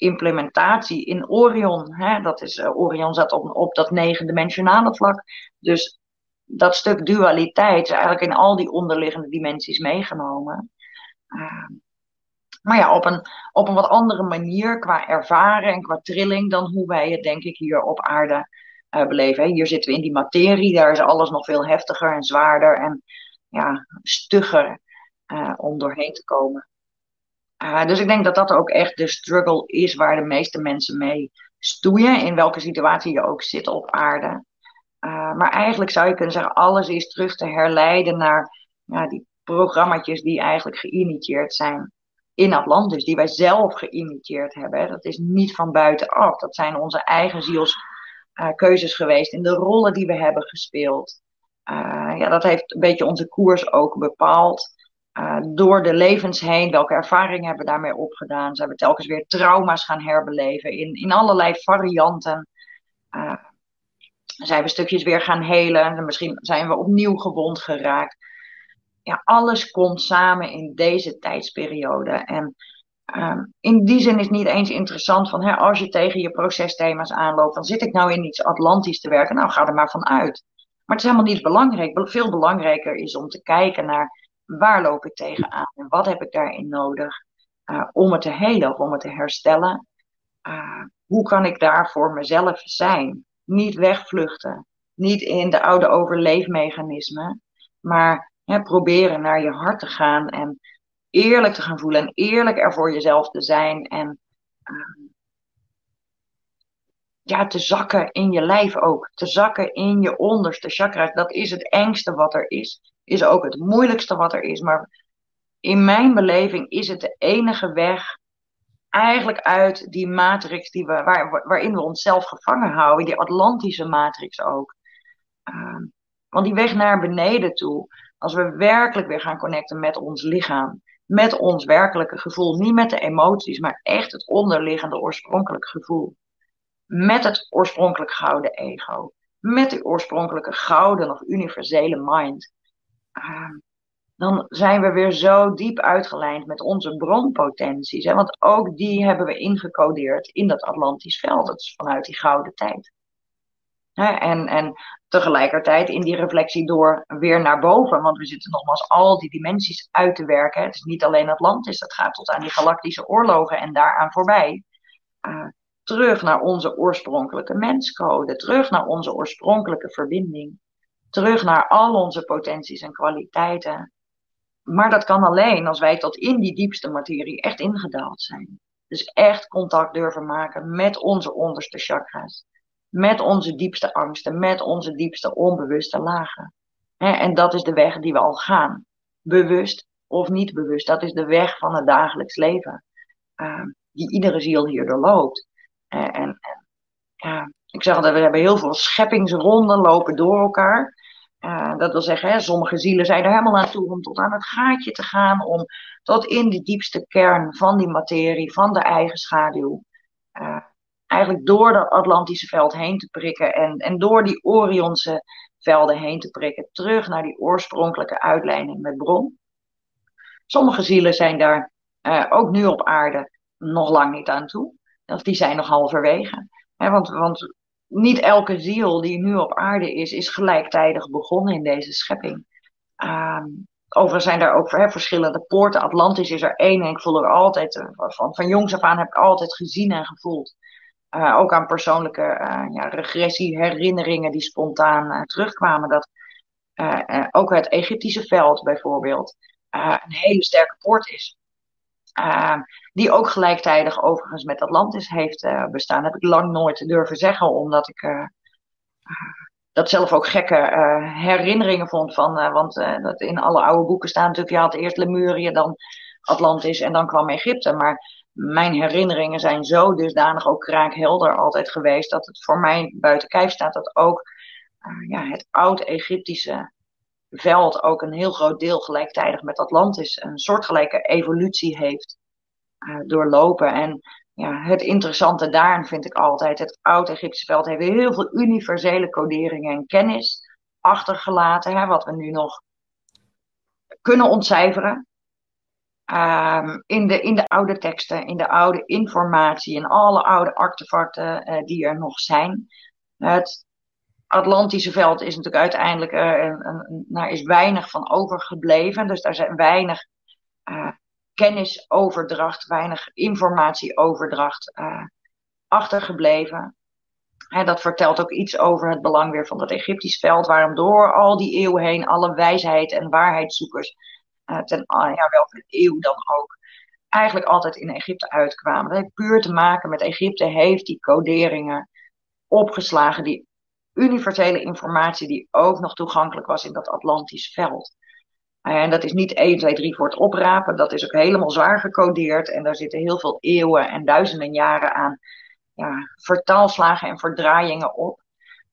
implementatie in Orion. Hè? Dat is, Orion zat op, op dat negendimensionale vlak. Dus dat stuk dualiteit is eigenlijk in al die onderliggende dimensies meegenomen. Uh, maar ja, op een, op een wat andere manier qua ervaren en qua trilling dan hoe wij het denk ik hier op aarde uh, beleven. Hier zitten we in die materie, daar is alles nog veel heftiger en zwaarder en ja, stugger uh, om doorheen te komen. Uh, dus ik denk dat dat ook echt de struggle is waar de meeste mensen mee stoeien, in welke situatie je ook zit op aarde. Uh, maar eigenlijk zou je kunnen zeggen, alles is terug te herleiden naar die programma's die eigenlijk geïnitieerd zijn in Atlantis, die wij zelf geïnitieerd hebben. Dat is niet van buitenaf, dat zijn onze eigen zielskeuzes uh, geweest in de rollen die we hebben gespeeld. Ja, dat heeft een beetje onze koers ook bepaald. Door de levens heen, welke ervaringen hebben we daarmee opgedaan? Zijn we telkens weer trauma's gaan herbeleven in, in allerlei varianten zijn we stukjes weer gaan helen. En misschien zijn we opnieuw gewond geraakt. Ja, alles komt samen in deze tijdsperiode. En um, in die zin is niet eens interessant van hè, als je tegen je procesthema's aanloopt, dan zit ik nou in iets Atlantisch te werken. Nou, ga er maar van uit. Maar het is helemaal niet belangrijk. Veel belangrijker is om te kijken naar waar loop ik tegenaan en wat heb ik daarin nodig uh, om het te helen of om het te herstellen. Uh, hoe kan ik daar voor mezelf zijn? niet wegvluchten. Niet in de oude overleefmechanismen. Maar hè, proberen naar je hart te gaan en eerlijk te gaan voelen en eerlijk er voor jezelf te zijn. En uh, ja, te zakken in je lijf ook. Te zakken in je onderste chakra. Dat is het engste wat er is. Is ook het moeilijkste wat er is. Maar in mijn beleving is het de enige weg eigenlijk uit die matrix die we, waar, waarin we onszelf gevangen houden, die Atlantische matrix ook. Uh, want die weg naar beneden toe, als we werkelijk weer gaan connecten met ons lichaam, met ons werkelijke gevoel, niet met de emoties, maar echt het onderliggende oorspronkelijke gevoel. Met het oorspronkelijk gouden ego, met de oorspronkelijke gouden of universele mind. Uh, dan zijn we weer zo diep uitgelijnd met onze bronpotenties. Hè? Want ook die hebben we ingecodeerd in dat Atlantisch veld. Dat is vanuit die gouden tijd. Hè? En, en tegelijkertijd in die reflectie door weer naar boven. Want we zitten nogmaals al die dimensies uit te werken. Het is niet alleen Atlantis, dat gaat tot aan die galactische oorlogen en daaraan voorbij. Uh, terug naar onze oorspronkelijke menscode. Terug naar onze oorspronkelijke verbinding. Terug naar al onze potenties en kwaliteiten. Maar dat kan alleen als wij tot in die diepste materie echt ingedaald zijn. Dus echt contact durven maken met onze onderste chakras. Met onze diepste angsten, met onze diepste onbewuste lagen. En dat is de weg die we al gaan. Bewust of niet bewust. Dat is de weg van het dagelijks leven. Uh, die iedere ziel hier doorloopt. En, en ja, ik zeg altijd, we hebben heel veel scheppingsronden lopen door elkaar. Uh, dat wil zeggen, hè, sommige zielen zijn er helemaal naartoe om tot aan het gaatje te gaan, om tot in de diepste kern van die materie, van de eigen schaduw, uh, eigenlijk door dat Atlantische veld heen te prikken en, en door die Orionse velden heen te prikken, terug naar die oorspronkelijke uitleiding met bron. Sommige zielen zijn daar uh, ook nu op aarde nog lang niet aan toe. of die zijn nog halverwege. Hè, want, want niet elke ziel die nu op aarde is, is gelijktijdig begonnen in deze schepping. Um, overigens zijn er ook verschillende poorten. Atlantis is er één en ik voel er altijd, uh, van, van jongs af aan heb ik altijd gezien en gevoeld. Uh, ook aan persoonlijke uh, ja, regressie, herinneringen die spontaan terugkwamen. Dat ook het Egyptische veld bijvoorbeeld een hele sterke poort is. Die ook gelijktijdig overigens met Atlantis heeft bestaan. Dat heb ik lang nooit durven zeggen, omdat ik dat zelf ook gekke herinneringen vond van. Want dat in alle oude boeken staan natuurlijk, je had eerst Lemurië, dan Atlantis en dan kwam Egypte. Maar mijn herinneringen zijn zo dusdanig ook kraakhelder altijd geweest, dat het voor mij buiten kijf staat dat ook ja, het oud-Egyptische veld ook een heel groot deel gelijktijdig met Atlantis een soortgelijke evolutie heeft doorlopen. En ja, het interessante daarin vind ik altijd, het oud-Egyptische veld heeft heel veel universele coderingen en kennis achtergelaten, hè, wat we nu nog kunnen ontcijferen. Um, in, de, in de oude teksten, in de oude informatie, in alle oude artefacten uh, die er nog zijn. Het Atlantische veld is natuurlijk uiteindelijk, daar is weinig van overgebleven. Dus daar zijn weinig uh, kennisoverdracht, weinig informatieoverdracht uh, achtergebleven. Dat vertelt ook iets over het belang weer van het Egyptisch veld, waarom door al die eeuwen heen alle wijsheid en waarheidszoekers, ten, uh, ja, wel een eeuw dan ook, eigenlijk altijd in Egypte uitkwamen. Dat heeft puur te maken met Egypte heeft die coderingen opgeslagen, die universele informatie die ook nog toegankelijk was in dat Atlantisch veld. En dat is niet 1, 2, 3 voor het oprapen. Dat is ook helemaal zwaar gecodeerd. En daar zitten heel veel eeuwen en duizenden jaren aan ja, vertaalslagen en verdraaiingen op.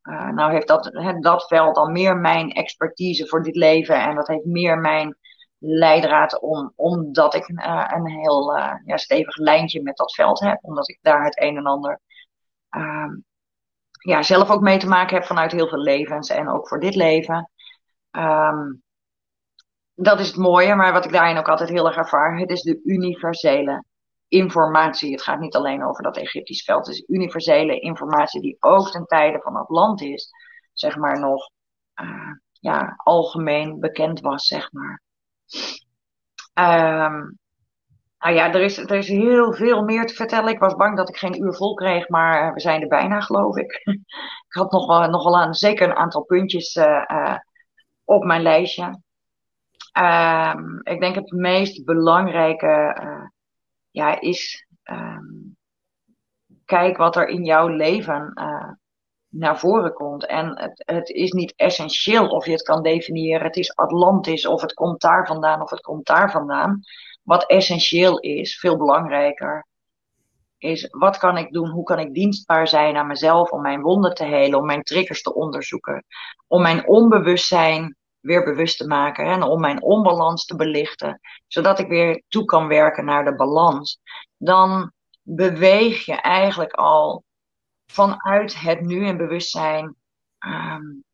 Uh, nou heeft dat, dat veld dan meer mijn expertise voor dit leven. En dat heeft meer mijn leidraad om, omdat ik uh, een heel uh, ja, stevig lijntje met dat veld heb. Omdat ik daar het een en ander ja, zelf ook mee te maken heb vanuit heel veel levens. En ook voor dit leven. Um, dat is het mooie, maar wat ik daarin ook altijd heel erg ervaar, het is de universele informatie. Het gaat niet alleen over dat Egyptisch veld, het is universele informatie die ook ten tijde van Atlantis, zeg maar, nog uh, ja, algemeen bekend was, zeg maar. Um, nou ja, er is, er is heel veel meer te vertellen. Ik was bang dat ik geen uur vol kreeg, maar we zijn er bijna, geloof ik. <laughs> ik had nog wel, nog wel een, zeker een aantal puntjes uh, uh, op mijn lijstje. Um, ik denk het meest belangrijke ja, is um, kijk wat er in jouw leven naar voren komt. En het, het, is niet essentieel of je het kan definiëren. Het is Atlantis of het komt daar vandaan of het komt daar vandaan. Wat essentieel is, veel belangrijker, is wat kan ik doen? Hoe kan ik dienstbaar zijn aan mezelf om mijn wonden te helen, om mijn triggers te onderzoeken, om mijn onbewustzijn weer bewust te maken en om mijn onbalans te belichten, zodat ik weer toe kan werken naar de balans, dan beweeg je eigenlijk al vanuit het nu en bewustzijn um,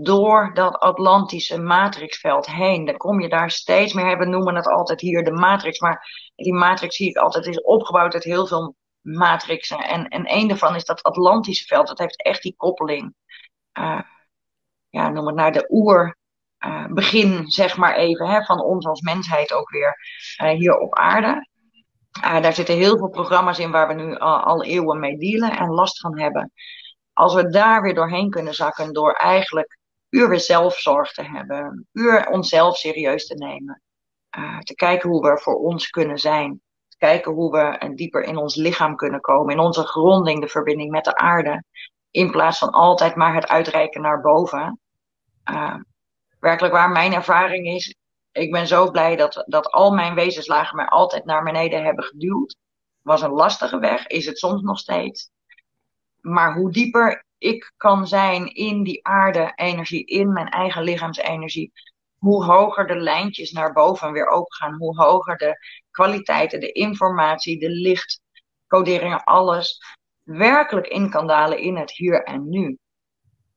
door dat Atlantische matrixveld heen. Dan kom je daar steeds meer, we noemen het altijd hier de matrix, maar die matrix zie ik altijd is opgebouwd uit heel veel matrixen. En, en een daarvan is dat Atlantische veld, dat heeft echt die koppeling. Uh, ja, noem het naar de oer uh, begin, zeg maar even, hè, van ons als mensheid ook weer uh, hier op aarde. Daar zitten heel veel programma's in waar we nu al, al, eeuwen mee dealen en last van hebben. Als we daar weer doorheen kunnen zakken door eigenlijk puur weer zelfzorg te hebben, puur onszelf serieus te nemen, te kijken hoe we voor ons kunnen zijn, te kijken hoe we dieper in ons lichaam kunnen komen, in onze gronding, de verbinding met de aarde, in plaats van altijd maar het uitreiken naar boven uh, werkelijk waar mijn ervaring is, ik ben zo blij dat, dat al mijn wezenslagen mij altijd naar beneden hebben geduwd. Was een lastige weg, is het soms nog steeds. Maar hoe dieper ik kan zijn in die aarde-energie, in mijn eigen lichaamsenergie, hoe hoger de lijntjes naar boven weer opengaan, hoe hoger de kwaliteiten, de informatie, de lichtcoderingen, alles werkelijk in kan dalen in het hier en nu.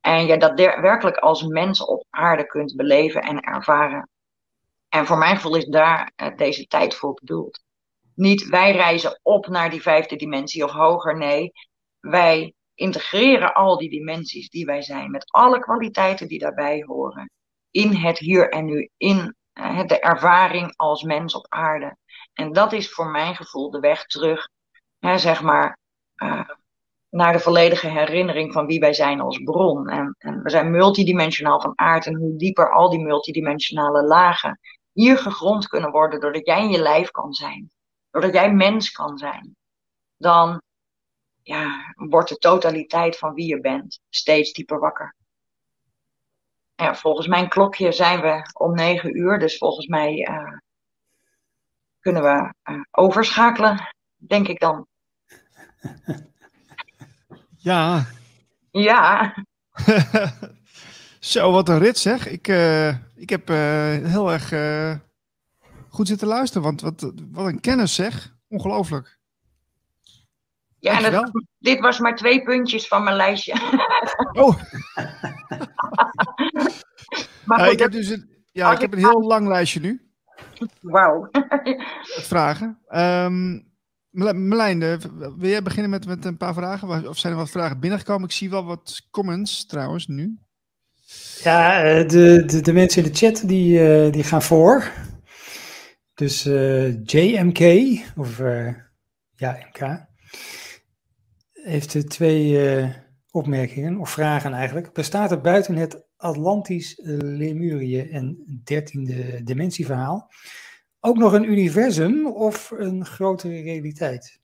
En je dat werkelijk als mens op aarde kunt beleven en ervaren. En voor mijn gevoel is daar uh, deze tijd voor bedoeld. niet wij reizen op naar die vijfde dimensie of hoger. Nee, wij integreren al die dimensies die wij zijn, met alle kwaliteiten die daarbij horen, in het hier en nu, in de ervaring als mens op aarde. En dat is voor mijn gevoel de weg terug, hè, zeg maar, uh, naar de volledige herinnering van wie wij zijn als bron. En, en, we zijn multidimensionaal van aard. En hoe dieper al die multidimensionale lagen hier gegrond kunnen worden, doordat jij in je lijf kan zijn, doordat jij mens kan zijn, dan ja, wordt de totaliteit van wie je bent steeds dieper wakker. Ja, volgens mijn klokje zijn we om negen uur, dus volgens mij uh, kunnen we uh, overschakelen, denk ik dan. <laughs> Ja. Ja. <laughs> Zo, wat een rit zeg. Ik, uh, ik heb heel erg goed zitten luisteren, want wat, wat een kennis zeg. Ongelooflijk. Ja, dat, dit was maar twee puntjes van mijn lijstje. Oh. <laughs> maar goed, ik heb dus een, ja, ik heb een heel lang lijstje nu. Wauw. Vragen. Um, Merlijn, wil jij beginnen met, met een paar vragen? Of zijn er wat vragen binnengekomen? Ik zie wel wat comments trouwens nu. Ja, de, de, de mensen in de chat die, uh, die gaan voor. Dus uh, JMK, of uh, ja, MK heeft twee uh, opmerkingen, of vragen eigenlijk. Bestaat er buiten het Atlantisch, uh, Lemurië en 13e dimensieverhaal ook nog een universum of een grotere realiteit?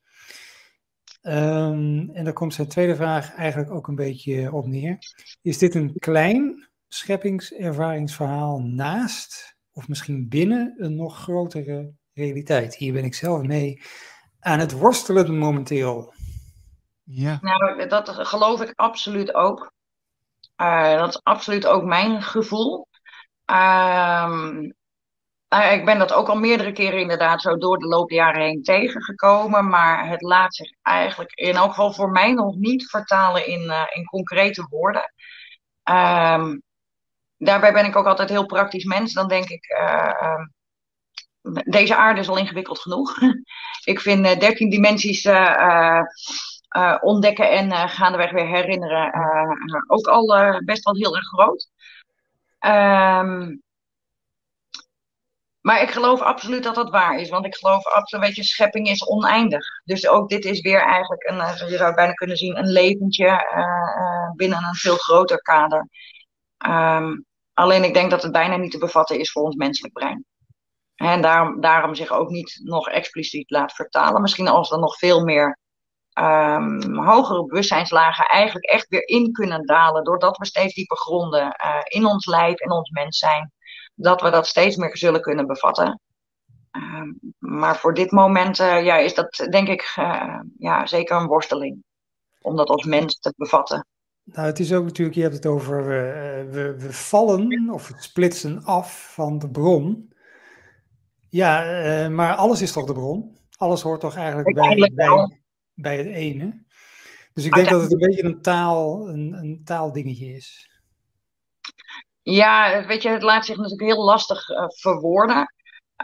Um, en daar komt zijn tweede vraag eigenlijk ook een beetje op neer. Is dit een klein scheppingservaringsverhaal naast of misschien binnen een nog grotere realiteit? Hier ben ik zelf mee aan het worstelen momenteel. Ja. Nou, dat geloof ik absoluut ook. Uh, dat is absoluut ook mijn gevoel. Uh, ik ben dat ook al meerdere keren inderdaad zo door de loop der jaren heen tegengekomen. Maar het laat zich eigenlijk in elk geval voor mij nog niet vertalen in, uh, in concrete woorden. Um, daarbij ben ik ook altijd heel praktisch mens. Dan denk ik, uh, deze aarde is al ingewikkeld genoeg. <laughs> ik vind 13 dimensies uh, ontdekken en uh, gaandeweg weer herinneren uh, ook al best wel heel erg groot. Um, maar ik geloof absoluut dat dat waar is, want ik geloof absoluut, weet je, schepping is oneindig. Dus ook dit is weer eigenlijk een, je zou bijna kunnen zien, een leventje binnen een veel groter kader. Um, alleen ik denk dat het bijna niet te bevatten is voor ons menselijk brein. En daarom, daarom zich ook niet nog expliciet laat vertalen. Misschien als er nog veel meer um, hogere bewustzijnslagen eigenlijk echt weer in kunnen dalen. Doordat we steeds dieper gronden uh, in ons lijf, in ons mens zijn. Dat we dat steeds meer zullen kunnen bevatten. Uh, maar voor dit moment uh, ja, is dat denk ik uh, ja, zeker een worsteling. Om dat als mens te bevatten. Nou, het is ook natuurlijk, je hebt het over, we, we vallen of het splitsen af van de bron. Ja, maar alles is toch de bron? Alles hoort toch eigenlijk bij, bij, bij het ene. Dus ik denk dat het een beetje een, taal, een, een taaldingetje is. Ja, weet je, het laat zich natuurlijk heel lastig uh, verwoorden.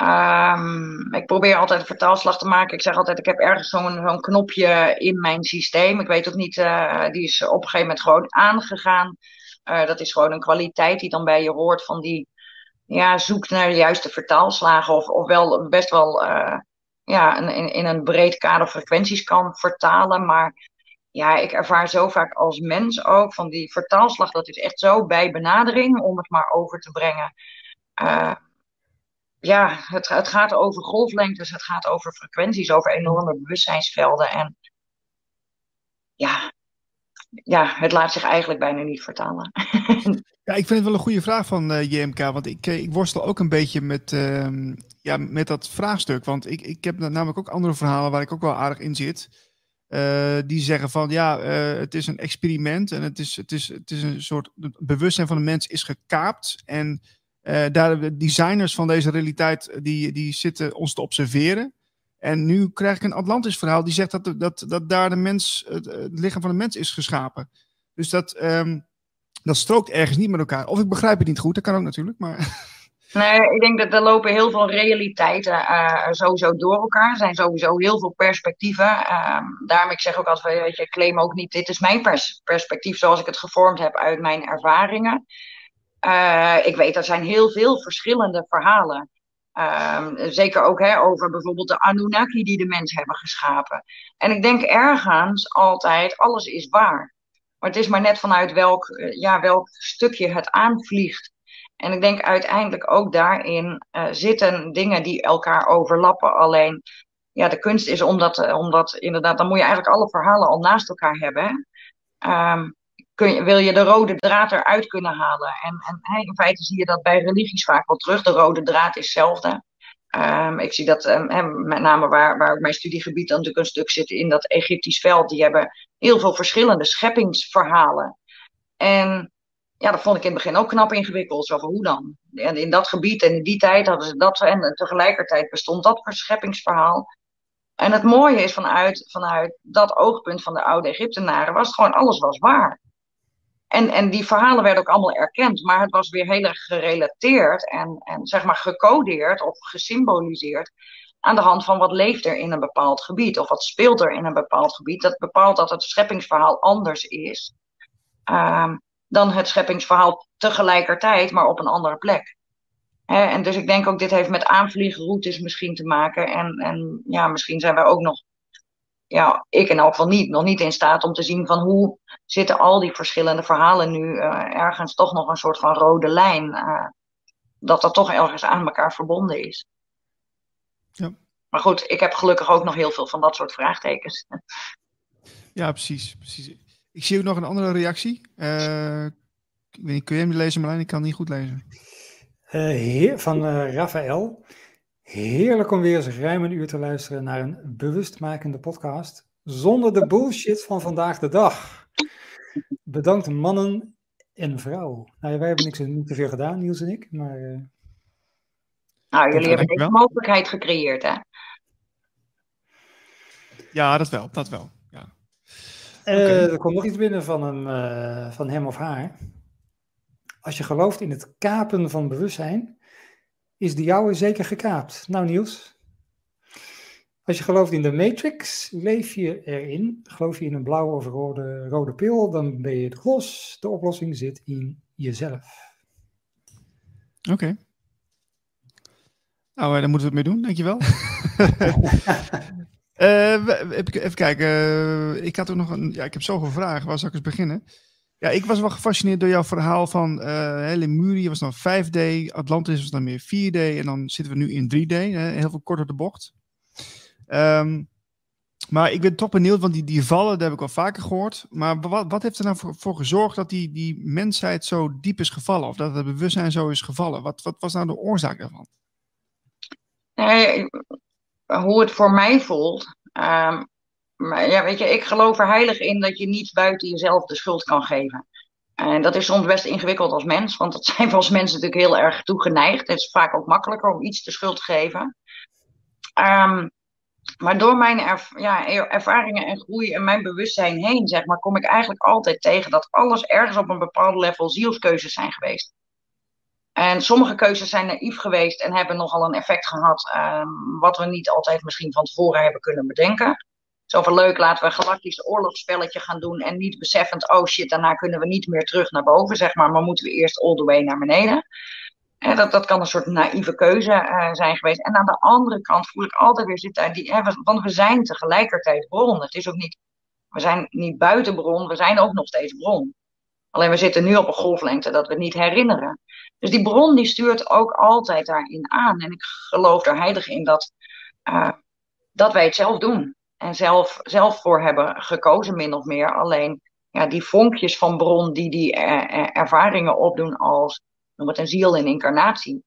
Um, ik probeer altijd een vertaalslag te maken. Ik zeg altijd, ik heb ergens zo'n zo'n knopje in mijn systeem. Ik weet ook niet, uh, die is op een gegeven moment gewoon aangegaan. Uh, dat is gewoon een kwaliteit die dan bij je hoort van die, ja, zoekt naar de juiste vertaalslagen. Of, of wel best wel ja, in, in een breed kader frequenties kan vertalen. Maar ja, ik ervaar zo vaak als mens ook van die vertaalslag, dat is echt zo bij benadering om het maar over te brengen. Uh, ja, het, het gaat over golflengtes, het gaat over frequenties, over enorme bewustzijnsvelden. En ja, ja, het laat zich eigenlijk bijna niet vertalen. <laughs> ja, ik vind het wel een goede vraag van uh, JMK, want ik, eh, ik worstel ook een beetje met, uh, ja, met dat vraagstuk. Want ik, ik heb namelijk ook andere verhalen waar ik ook wel aardig in zit. Uh, die zeggen van ja, het is een experiment en het is, het, is, het is een soort bewustzijn van de mens is gekaapt. En daar de designers van deze realiteit die, die zitten ons te observeren. En nu krijg ik een Atlantisch verhaal die zegt dat, dat, dat daar de mens, het, lichaam van de mens is geschapen. Dus dat, um, dat strookt ergens niet met elkaar. Of ik begrijp het niet goed, dat kan ook natuurlijk. Maar <laughs> Nee, ik denk dat er lopen heel veel realiteiten uh, sowieso door elkaar. Er zijn sowieso heel veel perspectieven. Uh, daarom ik zeg ook altijd, weet je, claim ook niet, dit is mijn pers perspectief zoals ik het gevormd heb uit mijn ervaringen. Uh, ik weet, er zijn heel veel verschillende verhalen. Ehm, zeker ook hè, over bijvoorbeeld de Anunnaki die de mens hebben geschapen. En ik denk ergens altijd, alles is waar. Maar het is maar net vanuit welk, ja, welk stukje het aanvliegt. En ik denk uiteindelijk ook daarin uh, zitten dingen die elkaar overlappen. Alleen, ja, de kunst is omdat, uh, omdat inderdaad, dan moet je eigenlijk alle verhalen al naast elkaar hebben. Um, kun je, wil je de rode draad eruit kunnen halen? En, en in feite zie je dat bij religies vaak wel terug. De rode draad is hetzelfde. Um, ik zie dat um, met name waar, waar mijn studiegebied dan natuurlijk een stuk zit in dat Egyptisch veld. Die hebben heel veel verschillende scheppingsverhalen. En ja, dat vond ik in het begin ook knap ingewikkeld. Zo van hoe dan? En in dat gebied en in die tijd hadden ze dat. En tegelijkertijd bestond dat verscheppingsverhaal. En het mooie is vanuit, vanuit dat oogpunt van de oude Egyptenaren was het gewoon alles was waar. En, en die verhalen werden ook allemaal erkend, maar het was weer heel erg gerelateerd en, en zeg maar gecodeerd of gesymboliseerd aan de hand van wat leeft er in een bepaald gebied of wat speelt er in een bepaald gebied. Dat bepaalt dat het scheppingsverhaal anders is. Um, dan het scheppingsverhaal tegelijkertijd, maar op een andere plek. en dus ik denk ook, dit heeft met aanvliegroutes misschien te maken. En, en ja, misschien zijn wij ook nog, ja, ik in elk geval niet, nog niet in staat om te zien van hoe zitten al die verschillende verhalen nu uh, ergens toch nog een soort van rode lijn. Uh, dat dat toch ergens aan elkaar verbonden is. Ja. Maar goed, ik heb gelukkig ook nog heel veel van dat soort vraagtekens. Ja, precies. precies. Ik zie ook nog een andere reactie. Uh, ik weet niet, kun je hem lezen, Marlijn? Ik kan niet goed lezen. Uh, heer, van uh, Raphaël. Heerlijk om weer eens ruim een uur te luisteren naar een bewustmakende podcast. Zonder de bullshit van vandaag de dag. Bedankt mannen en vrouwen. Nou, wij hebben niks, niet te veel gedaan, Niels en ik. Maar, uh... Nou, jullie hebben deze mogelijkheid gecreëerd, hè? Ja, dat wel, dat wel. Uh, er komt nog iets binnen van hem, uh, van hem of haar. Als je gelooft in het kapen van bewustzijn, is de jouwe zeker gekaapt. Nou Niels, als je gelooft in de matrix, leef je erin. Geloof je in een blauwe of rode, rode pil, dan ben je het los. De oplossing zit in jezelf. Oké. Okay. Nou, daar moeten we het mee doen, dankjewel. <laughs> Uh, even kijken. Uh, ik had ook nog een. Ja, ik heb zoveel vragen. Waar zal ik eens beginnen? Ja, ik was wel gefascineerd door jouw verhaal van uh, Lemurie was dan 5D, Atlantis was dan meer 4D en dan zitten we nu in 3D. Hè, heel veel korter de bocht. Um, maar ik ben toch benieuwd, want die, die vallen, dat heb ik al vaker gehoord. Maar wat, wat heeft er nou voor, voor, gezorgd dat die, die mensheid zo diep is gevallen? Of dat het bewustzijn zo is gevallen? Wat, wat was nou de oorzaak daarvan? Hoe het voor mij voelt. Um, maar ja, weet je, ik geloof er heilig in dat je niet buiten jezelf de schuld kan geven. En dat is soms best ingewikkeld als mens, want dat <laughs> zijn we als mensen natuurlijk heel erg toegeneigd. Het is vaak ook makkelijker om iets de schuld te geven. Um, maar door mijn ja, ervaringen en groei en mijn bewustzijn heen, zeg maar, kom ik eigenlijk altijd tegen dat alles ergens op een bepaald level zielskeuzes zijn geweest. En sommige keuzes zijn naïef geweest en hebben nogal een effect gehad, um, wat we niet altijd misschien van tevoren hebben kunnen bedenken. Zo van leuk, laten we een galactisch oorlogsspelletje gaan doen en niet beseffend, oh shit, daarna kunnen we niet meer terug naar boven, zeg maar, maar moeten we eerst all the way naar beneden. En dat, dat kan een soort naïeve keuze uh, zijn geweest. En aan de andere kant voel ik altijd weer zitten, die, want we zijn tegelijkertijd bron. Het is ook niet, we zijn niet buiten bron, we zijn ook nog steeds bron. Alleen we zitten nu op een golflengte dat we niet herinneren. Dus die bron die stuurt ook altijd daarin aan. En ik geloof er heilig in dat, uh, dat wij het zelf doen. En zelf, zelf voor hebben gekozen, min of meer. Alleen ja, die vonkjes van bron die die er, ervaringen opdoen als noem het een ziel in incarnatie.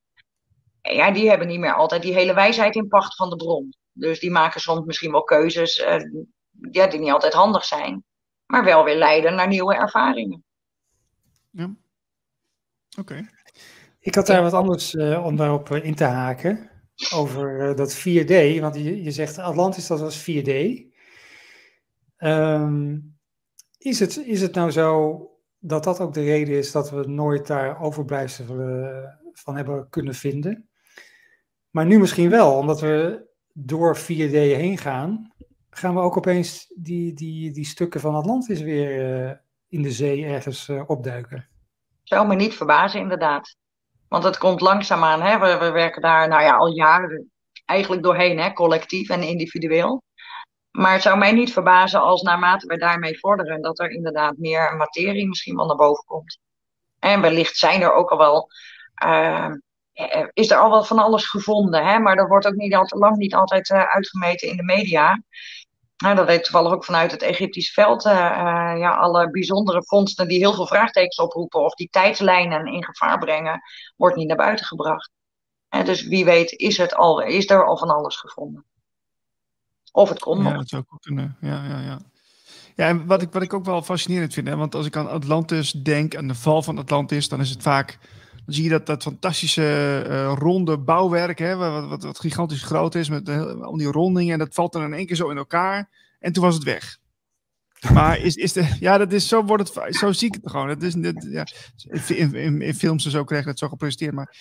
Ja, die hebben niet meer altijd die hele wijsheid in pacht van de bron. Dus die maken soms misschien wel keuzes uh, ja, die niet altijd handig zijn. Maar wel weer leiden naar nieuwe ervaringen. Ja. Oké. Ik had daar wat anders uh, om daarop uh, in te haken. Over uh, dat 4D. Want je, je zegt Atlantis, dat was 4D. Um, is, het, is het nou zo dat dat ook de reden is dat we nooit daar overblijfselen van hebben kunnen vinden. Maar nu misschien wel, omdat we door 4D heen gaan, gaan we ook opeens die, die, die stukken van Atlantis weer uh, in de zee ergens opduiken. Zou me niet verbazen, inderdaad. Want het komt langzaamaan, hè? We, we werken daar nou ja, al jaren eigenlijk doorheen, hè? collectief en individueel. Maar het zou mij niet verbazen als naarmate we daarmee vorderen, dat er inderdaad meer materie misschien wel naar boven komt. En wellicht zijn er ook al wel, uh, is er al wel van alles gevonden, hè? maar dat wordt ook niet altijd, lang niet altijd uh, uitgemeten in de media. Nou, dat weet toevallig ook vanuit het Egyptisch veld. Uh, ja, alle bijzondere vondsten die heel veel vraagtekens oproepen of die tijdslijnen in gevaar brengen, wordt niet naar buiten gebracht. En dus wie weet is, het al, is er al van alles gevonden. Of het komt ja, nog. dat zou ook kunnen. Ja, ja, ja. Ja, en wat ik, wat ik ook wel fascinerend vind, hè, want als ik aan Atlantis denk, aan de val van Atlantis, dan is het vaak, dan zie je dat, dat fantastische uh, ronde bouwwerk, hè, wat, wat, wat, gigantisch groot is, met al die rondingen, en dat valt dan in één keer zo in elkaar, en toen was het weg. Maar is, is de, ja, dat is, zo wordt het, zo zie ik het gewoon. Dat is, ja, in, films en zo krijg je het zo gepresenteerd, maar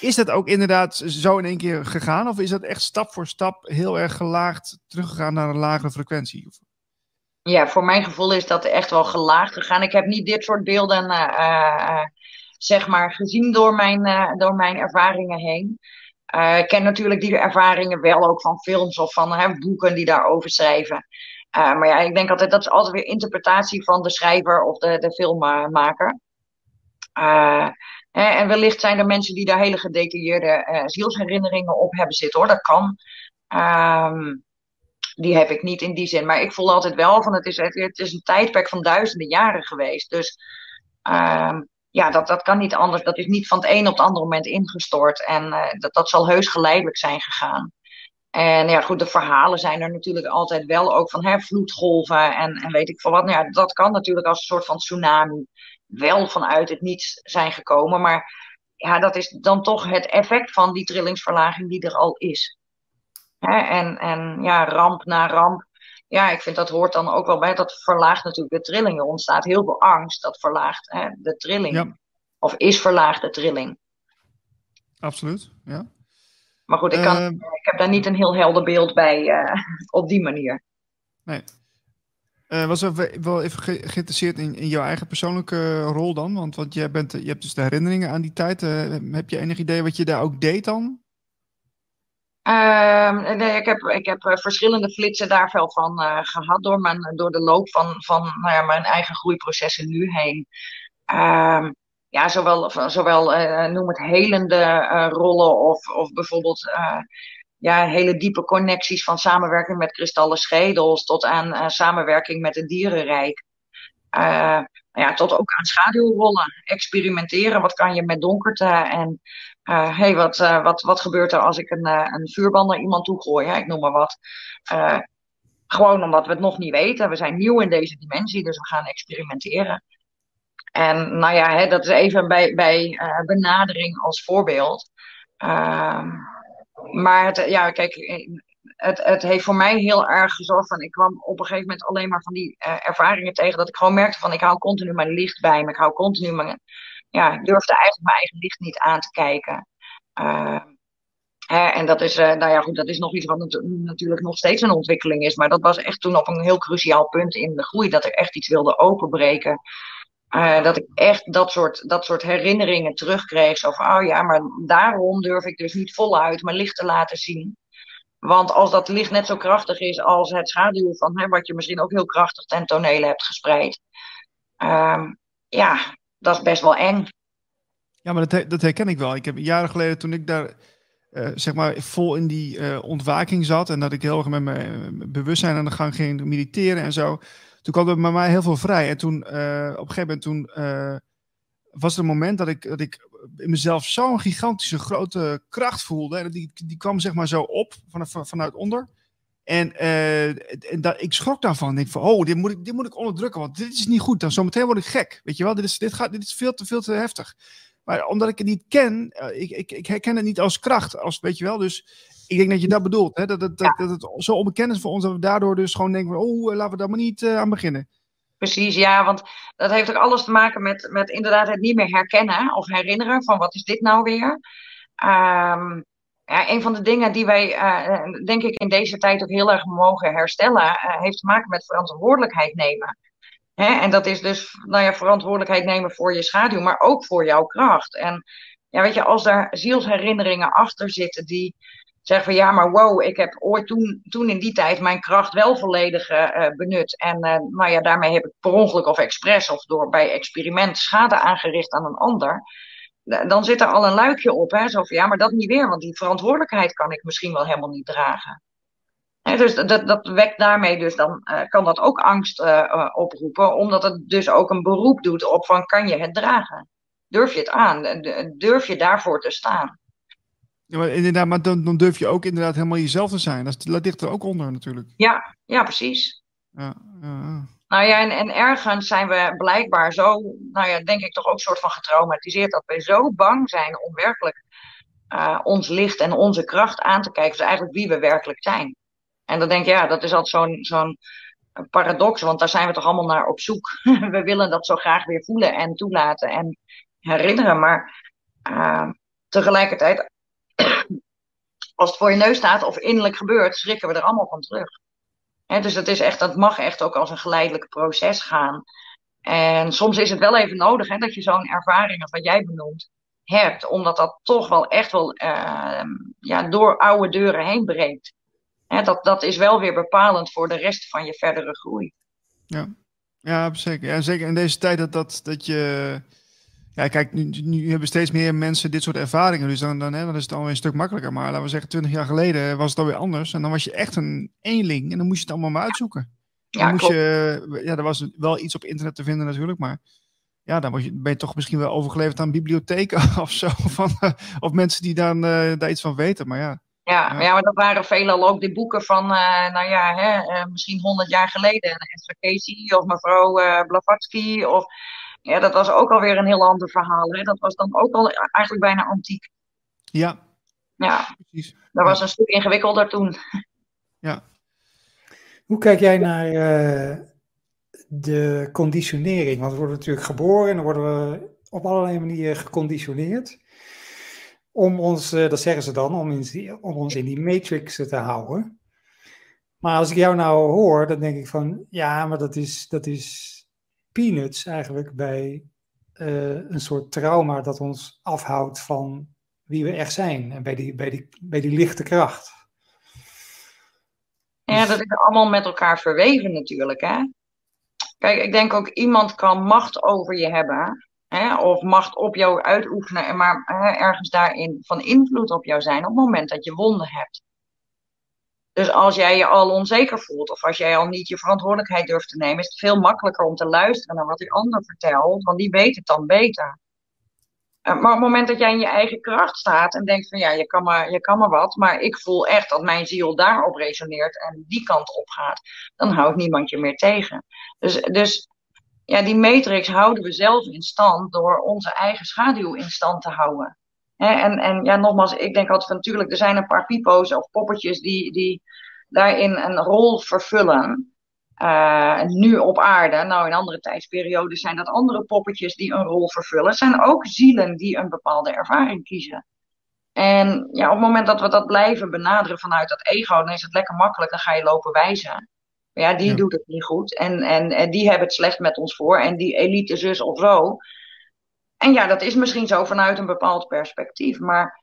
is dat ook inderdaad zo in één keer gegaan? Of is dat echt stap voor stap heel erg gelaagd teruggegaan naar een lagere frequentie? Ja, voor mijn gevoel is dat echt wel gelaagd gegaan. Ik heb niet dit soort beelden uh, zeg maar gezien door mijn, uh, door mijn ervaringen heen. ik ken natuurlijk die ervaringen wel ook van films of van boeken die daarover schrijven. maar ja, ik denk altijd dat is altijd weer interpretatie van de schrijver of de, de filmmaker. en wellicht zijn er mensen die daar hele gedetailleerde zielsherinneringen op hebben zitten hoor, dat kan. Um, die heb ik niet in die zin. Maar ik voel altijd wel van het is, het is een tijdperk van duizenden jaren geweest. Dus um, ja, dat, dat kan niet anders. Dat is niet van het een op het andere moment ingestort. En uh, dat, dat zal heus geleidelijk zijn gegaan. En ja, goed, de verhalen zijn er natuurlijk altijd wel ook van hè, vloedgolven en, en weet ik veel wat. Nou ja, dat kan natuurlijk als een soort van tsunami wel vanuit het niets zijn gekomen. Maar ja, dat is dan toch het effect van die trillingsverlaging die er al is. Hè, en, en ja, ramp na ramp. Ja, ik vind dat hoort dan ook wel bij. Dat verlaagt natuurlijk de trillingen. Er ontstaat heel veel angst. Dat verlaagt hè, de trilling. Ja. Of is verlaagd de trilling. Absoluut, ja. Maar goed, ik, kan, Uh, ik heb daar niet een heel helder beeld bij uh, <laughs> op die manier. Nee. Uh, was wel even ge geïnteresseerd in, in, jouw eigen persoonlijke rol dan? Want, want jij bent, je hebt dus de herinneringen aan die tijd. heb je enig idee wat je daar ook deed dan? Uh, nee, ik heb, ik heb uh, verschillende flitsen daar wel van uh, gehad door, mijn, door de loop van, van nou ja, mijn eigen groeiprocessen nu heen. Uh, ja, zowel, zowel eh, noem het helende rollen of, of bijvoorbeeld ja, hele diepe connecties van samenwerking met kristallen schedels tot aan samenwerking met het dierenrijk. ja, tot ook aan schaduwrollen. Experimenteren, wat kan je met donkerte en uh, wat, uh, wat, wat gebeurt er als ik een, uh, een naar iemand toe gooi? Ik noem maar wat. gewoon omdat we het nog niet weten. We zijn nieuw in deze dimensie, dus we gaan experimenteren. En nou ja, hè, dat is even bij, bij benadering als voorbeeld. Ehm, maar het, ja, kijk, het, het heeft voor mij heel erg gezorgd van. Ik kwam op een gegeven moment alleen maar van die ervaringen tegen dat ik gewoon merkte van ik hou continu mijn licht bij me. Ik hou continu mijn ja, ik durfde eigenlijk mijn eigen licht niet aan te kijken. Hè, en dat is, uh, nou ja, goed, dat is nog iets wat natuurlijk nog steeds een ontwikkeling is. Maar dat was echt toen op een heel cruciaal punt in de groei. Dat ik echt iets wilde openbreken. Uh, dat ik echt dat soort, dat soort herinneringen terugkreeg. Zo van, oh ja, maar daarom durf ik dus niet voluit mijn licht te laten zien. Want als dat licht net zo krachtig is als het schaduw van hè, wat je misschien ook heel krachtig ten tonele hebt gespreid. Uh, ja, dat is best wel eng. Ja, maar dat, dat herken ik wel. Ik heb jaren geleden toen ik daar uh, zeg maar vol in die uh, ontwaking zat en dat ik heel erg met mijn bewustzijn aan de gang ging mediteren en zo. Toen kwam er bij mij heel veel vrij. En toen, uh, op een gegeven moment, toen was er een moment dat ik, dat ik in mezelf zo'n gigantische grote kracht voelde. En die, die kwam zeg maar zo op van, vanuit onder. En, uh, en dat, ik schrok daarvan. Ik denk van, oh, dit moet ik, dit moet ik onderdrukken, want dit is niet goed. Dan zometeen word ik gek. Weet je wel, dit is, dit gaat, dit is veel te, veel te heftig. Maar omdat ik het niet ken, uh, ik, ik, ik herken het niet als kracht, als, weet je wel. Dus ik denk dat je dat bedoelt. Hè? Dat, dat, dat, het zo onbekend is voor ons, dat we daardoor dus gewoon denken van, oh, laten we daar maar niet aan beginnen. Precies, ja, want dat heeft ook alles te maken met, met inderdaad het niet meer herkennen of herinneren van wat is dit nou weer. Ehm, een van de dingen die wij, uh, denk ik, in deze tijd ook heel erg mogen herstellen, uh, heeft te maken met verantwoordelijkheid nemen. Hè? En dat is dus, nou ja, verantwoordelijkheid nemen voor je schaduw, maar ook voor jouw kracht. En ja, weet je, als daar zielsherinneringen achter zitten die zeggen van ja, maar wow, ik heb ooit toen, toen in die tijd mijn kracht wel volledig uh, benut. En nou ja, daarmee heb ik per ongeluk of expres of door bij experiment schade aangericht aan een ander dan zit er al een luikje op. Hè? Zo van ja, maar dat niet weer, want die verantwoordelijkheid kan ik misschien wel helemaal niet dragen. dus dat, dat wekt daarmee dus, dan uh, kan dat ook angst uh, oproepen, omdat het dus ook een beroep doet op van kan je het dragen? Durf je het aan? Durf je daarvoor te staan? Ja, maar inderdaad, maar dan, dan durf je ook inderdaad helemaal jezelf te zijn. Dat, dat ligt er ook onder natuurlijk. Ja, ja precies. Ja, ja. Nou ja, en, en ergens zijn we blijkbaar zo, nou ja, denk ik toch ook soort van getraumatiseerd dat we zo bang zijn om werkelijk uh, ons licht en onze kracht aan te kijken. Dus eigenlijk wie we werkelijk zijn. En dan denk ik, ja, dat is altijd zo'n paradox, want daar zijn we toch allemaal naar op zoek. <laughs> we willen dat zo graag weer voelen en toelaten en herinneren, maar uh, tegelijkertijd, <clears throat> als het voor je neus staat of innerlijk gebeurt, schrikken we er allemaal van terug dus het is echt, dat mag echt ook als een geleidelijk proces gaan. En soms is het wel even nodig hè, dat je zo'n ervaring wat jij benoemt hebt, omdat dat toch wel echt wel uh, ja, door oude deuren heen breekt. Dat, dat is wel weer bepalend voor de rest van je verdere groei. Ja, ja zeker. Ja, zeker in deze tijd dat, dat, dat je ja, kijk, nu, nu, hebben steeds meer mensen dit soort ervaringen. Dus dan, dan, hè, dan is het alweer een stuk makkelijker. Maar laten we zeggen, twintig jaar geleden was het alweer anders. En dan was je echt een eenling. En dan moest je het allemaal maar uitzoeken. Dan ja, moest je, ja, er was wel iets op internet te vinden natuurlijk. Maar ja, dan je, ben je toch misschien wel overgeleverd aan bibliotheken <laughs> of zo. Van, of mensen die dan, uh, daar iets van weten. Maar ja. Ja, ja. maar dat waren veelal ook de boeken van, uh, nou ja, hè, uh, misschien honderd jaar geleden. Esther Casey of mevrouw Blavatsky of ja, dat was ook alweer een heel ander verhaal. Hè? Dat was dan ook al eigenlijk bijna antiek. Ja. Ja, precies. Dat was een stuk ingewikkelder toen. Ja. Hoe kijk jij naar uh, de conditionering? Want we worden natuurlijk geboren en dan worden we op allerlei manieren geconditioneerd. Om ons, uh, dat zeggen ze dan, om, in, om ons in die matrix te houden. Maar als ik jou nou hoor, dan denk ik van, ja, maar dat is, dat is peanuts eigenlijk bij uh, een soort trauma dat ons afhoudt van wie we echt zijn en bij die, bij die, bij die lichte kracht. Ja, dat is allemaal met elkaar verweven natuurlijk. Hè? Kijk, ik denk ook iemand kan macht over je hebben. Hè, of macht op jou uitoefenen, maar hè, ergens daarin van invloed op jou zijn op het moment dat je wonden hebt. Dus als jij je al onzeker voelt of als jij al niet je verantwoordelijkheid durft te nemen, is het veel makkelijker om te luisteren naar wat die ander vertelt, want die weet het dan beter. Eh, maar op het moment dat jij in je eigen kracht staat en denkt van ja, je kan maar, je kan maar wat, maar ik voel echt dat mijn ziel daarop resoneert en die kant op gaat, dan houdt niemand je meer tegen. Dus, dus ja, die matrix houden we zelf in stand door onze eigen schaduw in stand te houden en, en ja, nogmaals, ik denk altijd van natuurlijk, er zijn een paar pipo's of poppetjes die, die daarin een rol vervullen. Uh, nu op aarde, nou in andere tijdsperiodes zijn dat andere poppetjes die een rol vervullen. Het zijn ook zielen die een bepaalde ervaring kiezen. En ja, op het moment dat we dat blijven benaderen vanuit dat ego, dan is het lekker makkelijk, dan ga je lopen wijzen. Maar ja, die doet het niet goed. En, en, en die hebben het slecht met ons voor. En die elite zus of zo. En ja, dat is misschien zo vanuit een bepaald perspectief. Maar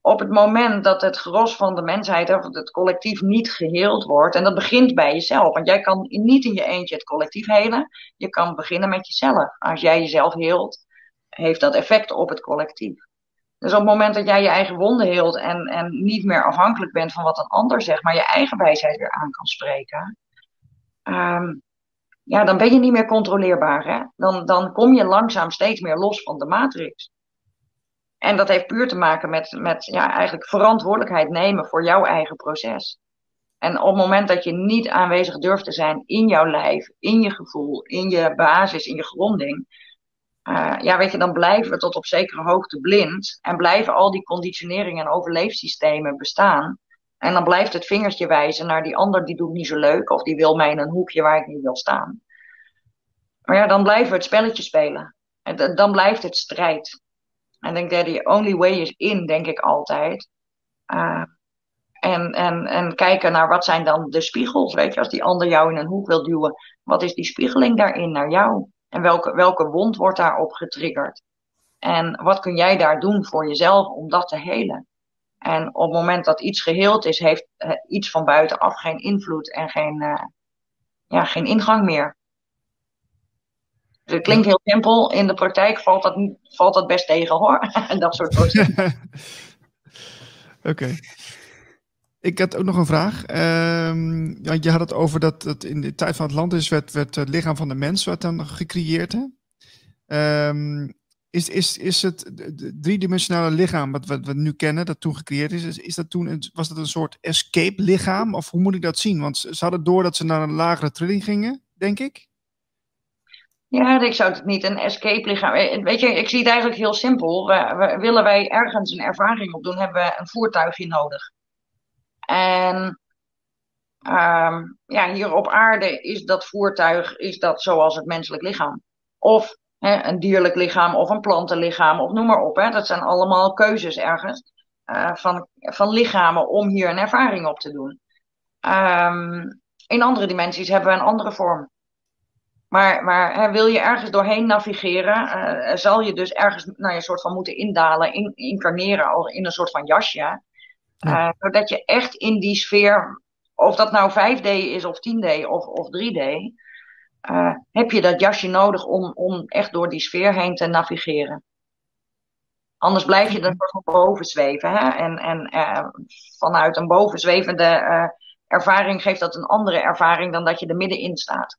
op het moment dat het gros van de mensheid of het collectief niet geheeld wordt, en dat begint bij jezelf, want jij kan niet in je eentje het collectief helen, je kan beginnen met jezelf. Als jij jezelf heelt, heeft dat effect op het collectief. Dus op het moment dat jij je eigen wonden heelt en, en niet meer afhankelijk bent van wat een ander zegt, maar je eigen wijsheid weer aan kan spreken, um, ja, dan ben je niet meer controleerbaar. Hè? Dan, dan kom je langzaam steeds meer los van de matrix. En dat heeft puur te maken met, met ja, eigenlijk verantwoordelijkheid nemen voor jouw eigen proces. En op het moment dat je niet aanwezig durft te zijn in jouw lijf, in je gevoel, in je basis, in je gronding. Uh, ja, weet je, dan blijven we tot op zekere hoogte blind. En blijven al die conditioneringen en overleefsystemen bestaan. En dan blijft het vingertje wijzen naar die ander die doet niet zo leuk. Of die wil mij in een hoekje waar ik niet wil staan. Maar ja, dan blijven we het spelletje spelen. En dan blijft het strijd. En denk dat the only way is in, denk ik altijd. Uh, en, en, en kijken naar wat zijn dan de spiegels. Weet je, als die ander jou in een hoek wil duwen, wat is die spiegeling daarin naar jou? En welke, welke wond wordt daarop getriggerd? En wat kun jij daar doen voor jezelf om dat te helen? En op het moment dat iets geheeld is, heeft uh, iets van buitenaf geen invloed en geen, uh, ja, geen ingang meer. Dus het klinkt heel simpel. In de praktijk valt dat, valt dat best tegen hoor. en <laughs> dat soort <laughs> dingen. Oké. Okay. Ik had ook nog een vraag. Um, ja, je had het over dat het in de tijd van Atlantis werd, werd het lichaam van de mens werd dan gecreëerd. Hè? Um, is, is, is het driedimensionale lichaam wat, wat we nu kennen, dat toen gecreëerd is, is dat toen was dat een soort escape lichaam? Of hoe moet ik dat zien? Want ze hadden door dat ze naar een lagere trilling gingen, denk ik. Ja, ik zou het niet een escape lichaam. Eh, weet je, ik zie het eigenlijk heel simpel. Willen wij ergens een ervaring op doen, hebben we een voertuigje nodig. En um, ja, hier op aarde is dat voertuig is dat zoals het menselijk lichaam. Of hè, een dierlijk lichaam of een plantenlichaam of noem maar op. Hè. Dat zijn allemaal keuzes ergens uh, van, van lichamen om hier een ervaring op te doen. Um, in andere dimensies hebben we een andere vorm. Maar, maar hè, wil je ergens doorheen navigeren, uh, zal je dus ergens nou, een soort van moeten indalen, in, incarneren al in een soort van jasje. Uh, zodat je echt in die sfeer, of dat nou 5D is of 10D of, of 3D, uh, heb je dat jasje nodig om, om echt door die sfeer heen te navigeren. Anders blijf je er van boven zweven. Hè? En, en uh, vanuit een bovenzwevende ervaring geeft dat een andere ervaring dan dat je er middenin staat.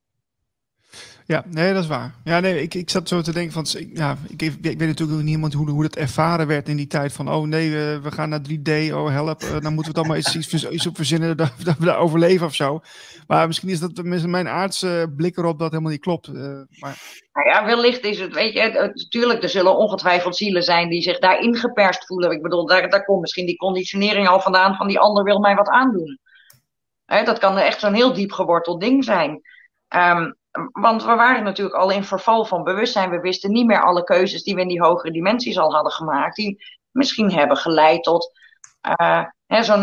Ja, nee, dat is waar. Ja, nee, ik, ik zat zo te denken van, ja, ik, ik weet natuurlijk ook niet hoe, hoe dat ervaren werd in die tijd van, oh nee, we, we gaan naar 3D, oh help, uh, dan moeten we dan maar iets, iets, iets op verzinnen <laughs> dat, dat, we daar overleven of zo. Maar misschien is dat mijn aardse blik erop dat helemaal niet klopt. Uh, maar... Nou ja, wellicht is het, weet je, natuurlijk, er zullen ongetwijfeld zielen zijn die zich daarin geperst voelen. Ik bedoel, daar, daar komt misschien die conditionering al vandaan van die ander wil mij wat aandoen. Hè, dat kan echt zo'n heel diep geworteld ding zijn. Um, want we waren natuurlijk al in verval van bewustzijn. We wisten niet meer alle keuzes die we in die hogere dimensies al hadden gemaakt. Die misschien hebben geleid tot uh,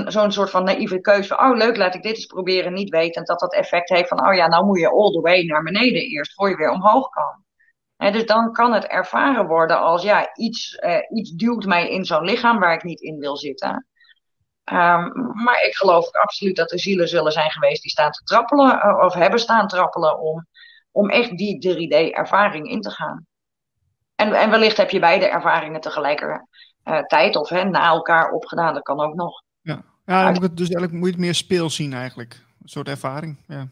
zo'n soort van naïeve keuze. Van, oh, leuk, laat ik dit eens proberen. Niet wetend dat dat effect heeft van, oh ja, nou moet je all the way naar beneden eerst. Voor je weer omhoog kan. Dus dan kan het ervaren worden als, ja, iets, uh, iets duwt mij in zo'n lichaam waar ik niet in wil zitten. Um, maar ik geloof absoluut dat er zielen zullen zijn geweest die staan te trappelen, uh, of hebben staan trappelen om om echt die 3D-ervaring in te gaan. En, en wellicht heb je beide ervaringen tegelijkertijd of hè, na elkaar opgedaan. Dat kan ook nog. Ja, ja dus eigenlijk moet je het meer speel zien eigenlijk. Een soort ervaring. Ja,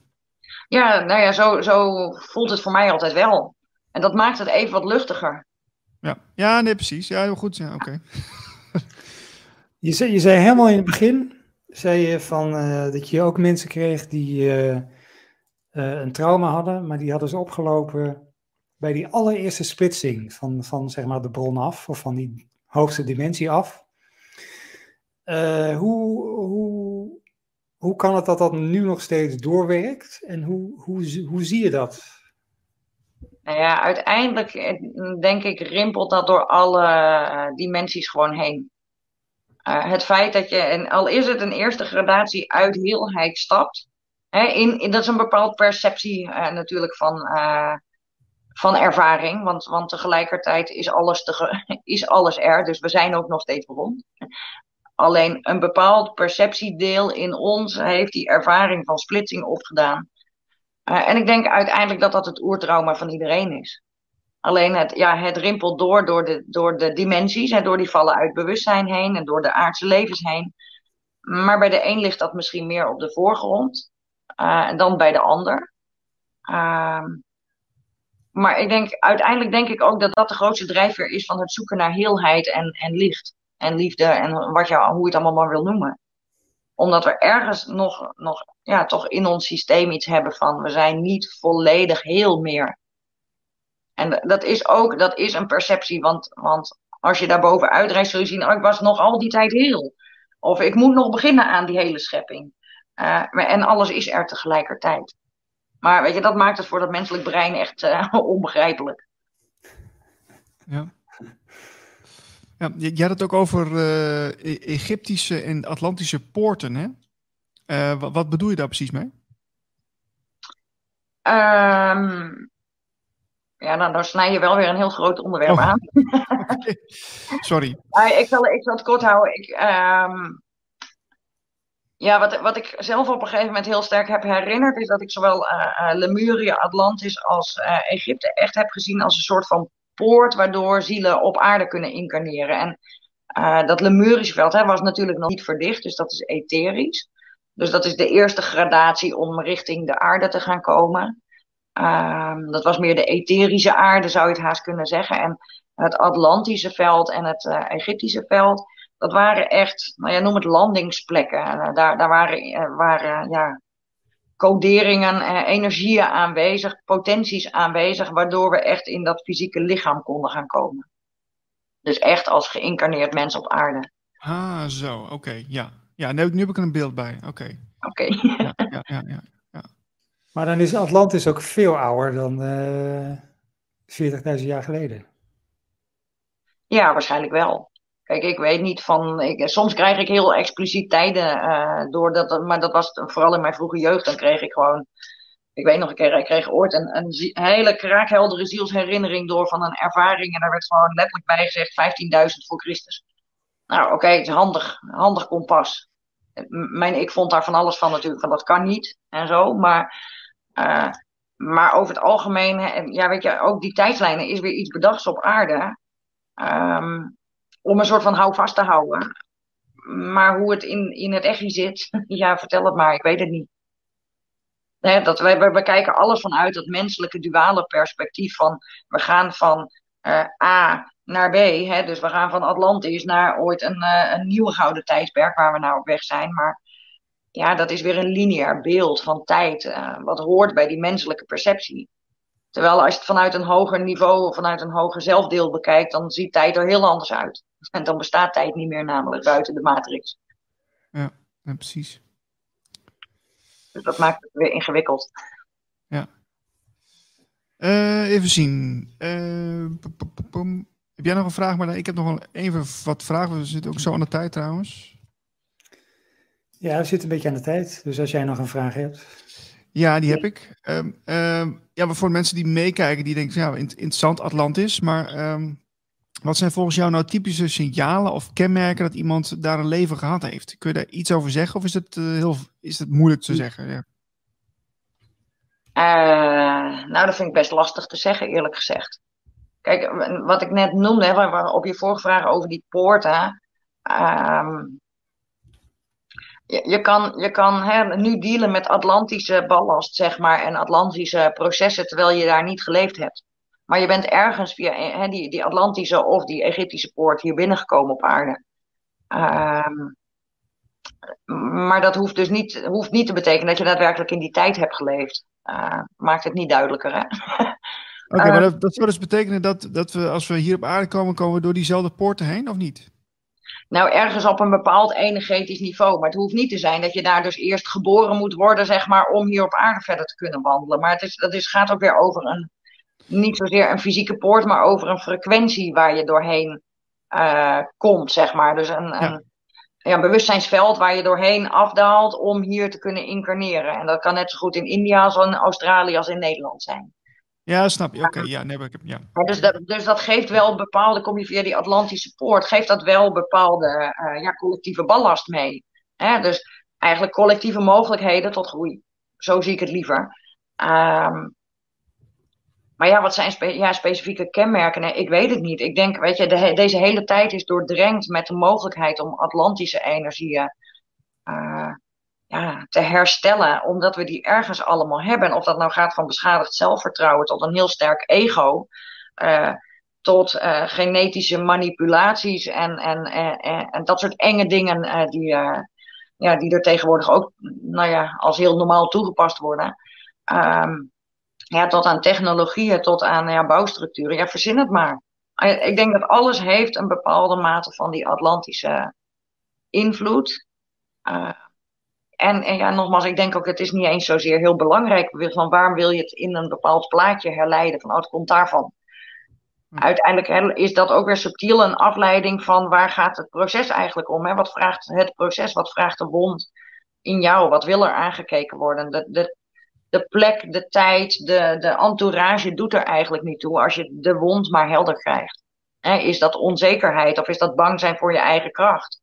ja nou ja, zo, zo voelt het voor mij altijd wel. En dat maakt het even wat luchtiger. Ja, ja nee, precies. Ja, heel goed. Ja, oké. <laughs> je, zei, je zei helemaal in het begin, zei je van, uh, dat je ook mensen kreeg die... Uh, een trauma hadden, maar die hadden ze opgelopen bij die allereerste splitsing van, van zeg maar de bron af, of van die hoogste dimensie af. Uh, hoe, hoe, hoe kan het dat dat nu nog steeds doorwerkt en hoe, hoe, hoe zie je dat? Nou ja, uiteindelijk eh, denk ik rimpelt dat door alle dimensies gewoon heen. Het feit dat je, en al is het een eerste gradatie uit heelheid stapt, in, dat is een bepaald perceptie uh, natuurlijk van, uh, van ervaring. Want, want tegelijkertijd is alles, <laughs> is alles er. Dus we zijn ook nog steeds rond. Alleen een bepaald perceptiedeel in ons heeft die ervaring van splitsing opgedaan. Uh, en ik denk uiteindelijk dat dat het oertrauma van iedereen is. Alleen het, ja, het rimpelt door door de, door de dimensies en door die vallen uit bewustzijn heen en door de aardse levens heen. Maar bij de een ligt dat misschien meer op de voorgrond uh, dan bij de ander. Uh, maar ik denk, uiteindelijk denk ik ook dat dat de grootste drijfveer is van het zoeken naar heelheid en, en licht. En liefde en wat je, hoe je het allemaal maar wil noemen. Omdat we ergens nog, nog ja, toch in ons systeem iets hebben van we zijn niet volledig heel meer. En dat is ook dat is een perceptie, want, want als je daar bovenuit reist, zul je zien, oh, ik was nog al die tijd heel. Of ik moet nog beginnen aan die hele schepping. Uh, en alles is er tegelijkertijd. Maar weet je, dat maakt het voor dat menselijk brein echt uh, <laughs> onbegrijpelijk. Ja. ja. Je had het ook over uh, Egyptische en Atlantische poorten, hè? Uh, wat, wat, bedoel je daar precies mee? Um, ja, nou, dan snij je wel weer een heel groot onderwerp oh. aan. <laughs> Sorry. ik, zal, ik zal het kort houden. Ik, um, ja, wat, wat ik zelf op een gegeven moment heel sterk heb herinnerd, is dat ik zowel uh, Lemuria, Atlantis als uh, Egypte echt heb gezien als een soort van poort waardoor zielen op aarde kunnen incarneren. En dat Lemurische veld hè, was natuurlijk nog niet verdicht, dus dat is etherisch. Dus dat is de eerste gradatie om richting de aarde te gaan komen. Um, dat was meer de etherische aarde, zou je het haast kunnen zeggen. En het Atlantische veld en het Egyptische veld dat waren echt, nou ja, noem het landingsplekken. Uh, daar, daar waren, uh, waren ja, coderingen, uh, energieën aanwezig, potenties aanwezig, waardoor we echt in dat fysieke lichaam konden gaan komen. Dus echt als geïncarneerd mens op aarde. Ah, zo, oké, ja. Ja, nu, nu heb ik er een beeld bij, oké. Oké. ja, ja, ja, ja, ja, Maar dan is Atlantis ook veel ouder dan 40.000 jaar geleden. Ja, waarschijnlijk wel. Kijk, ik weet niet van. Ik, soms krijg ik heel expliciet tijden. Uh, door dat, maar dat was vooral in mijn vroege jeugd. Dan kreeg ik gewoon. Ik weet nog een keer, ik kreeg ooit een, een hele kraakheldere zielsherinnering door van een ervaring. En daar werd gewoon letterlijk bij gezegd 15.000 voor Christus. Nou, oké, het is handig, handig kompas. Mijn, ik vond daar van alles van natuurlijk, van dat kan niet en zo. Maar, uh, maar over het algemeen, ja, weet je, ook die tijdslijnen is weer iets bedachts op aarde. Um, om een soort van houvast te houden. Maar hoe het in, in het echt zit, <laughs> ja, vertel het maar, ik weet het niet. dat wij, we kijken alles vanuit dat menselijke duale perspectief van we gaan van uh, A naar B. Hè, dus we gaan van Atlantis naar ooit een, uh, een nieuwe gouden tijdperk waar we nou op weg zijn. Maar ja, dat is weer een lineair beeld van tijd, uh, wat hoort bij die menselijke perceptie. Terwijl als je het vanuit een hoger niveau vanuit een hoger zelfdeel bekijkt, dan ziet tijd er heel anders uit. En dan bestaat tijd niet meer, namelijk buiten de matrix. Ja, ja precies. Dus dat maakt het weer ingewikkeld. Ja. Uh, even zien. Uh, heb jij nog een vraag? Maar ik heb nog wel even wat vragen. We zitten ook zo aan de tijd trouwens. Ja, we zitten een beetje aan de tijd. Dus als jij nog een vraag hebt. Ja, die heb ik. Um, um, ja, voor mensen die meekijken, die denken, ja, interessant Atlantis. Maar um, wat zijn volgens jou nou typische signalen of kenmerken dat iemand daar een leven gehad heeft? Kun je daar iets over zeggen of is het, uh, heel, is het moeilijk te zeggen? Ja. Uh, nou, dat vind ik best lastig te zeggen, eerlijk gezegd. Kijk, wat ik net noemde, waar, op je vorige vraag over die poorten. Um, je, je, kan, je kan hè, nu dealen met Atlantische ballast, zeg maar, en Atlantische processen, terwijl je daar niet geleefd hebt. Maar je bent ergens via hè, die, die Atlantische of die Egyptische poort hier binnengekomen op aarde. Um, maar dat hoeft dus niet, hoeft niet te betekenen dat je daadwerkelijk in die tijd hebt geleefd. Uh, maakt het niet duidelijker, hè? <laughs> Oké, okay, maar dat, dat, zou dus betekenen dat, dat we als we hier op aarde komen, komen we door diezelfde poorten heen, of niet? Nou, ergens op een bepaald energetisch niveau. Maar het hoeft niet te zijn dat je daar dus eerst geboren moet worden, zeg maar, om hier op aarde verder te kunnen wandelen. Maar het is, dat is, gaat ook weer over een niet zozeer een fysieke poort, maar over een frequentie waar je doorheen uh, komt, zeg maar. Dus een, ja. een ja, bewustzijnsveld waar je doorheen afdaalt om hier te kunnen incarneren. En dat kan net zo goed in India als in Australië als in Nederland zijn. Ja, snap je. Oké, okay, ja, nee, ik heb, ja. Dus, dat, dus dat geeft wel bepaalde, kom je via die Atlantische poort, geeft dat wel bepaalde uh, ja, collectieve ballast mee. Hè? Dus eigenlijk collectieve mogelijkheden tot groei. Zo zie ik het liever. Um, maar ja, wat zijn ja, specifieke kenmerken? Ik weet het niet. Ik denk, weet je, de, deze hele tijd is doordrenkt met de mogelijkheid om Atlantische energieën uh, ja, te herstellen, omdat we die ergens allemaal hebben. Of dat nou gaat van beschadigd zelfvertrouwen tot een heel sterk ego, uh, tot uh, genetische manipulaties en, en, en, en, dat soort enge dingen die, ja, die er tegenwoordig ook nou ja, als heel normaal toegepast worden. Um, ja, tot aan technologieën, tot aan ja, bouwstructuren. Ja, verzin het maar. Ik denk dat alles heeft een bepaalde mate van die Atlantische invloed. Uh, En, en ja, nogmaals, ik denk ook, het is niet eens zozeer heel belangrijk van waarom wil je het in een bepaald plaatje herleiden, van oh, het komt daarvan. Hm. Uiteindelijk is dat ook weer subtiel een afleiding van waar gaat het proces eigenlijk om? Hè? Wat vraagt het proces? Wat vraagt de wond in jou? Wat wil er aangekeken worden? De, de, de plek, de tijd, de, de entourage doet er eigenlijk niet toe als je de wond maar helder krijgt. is dat onzekerheid of is dat bang zijn voor je eigen kracht?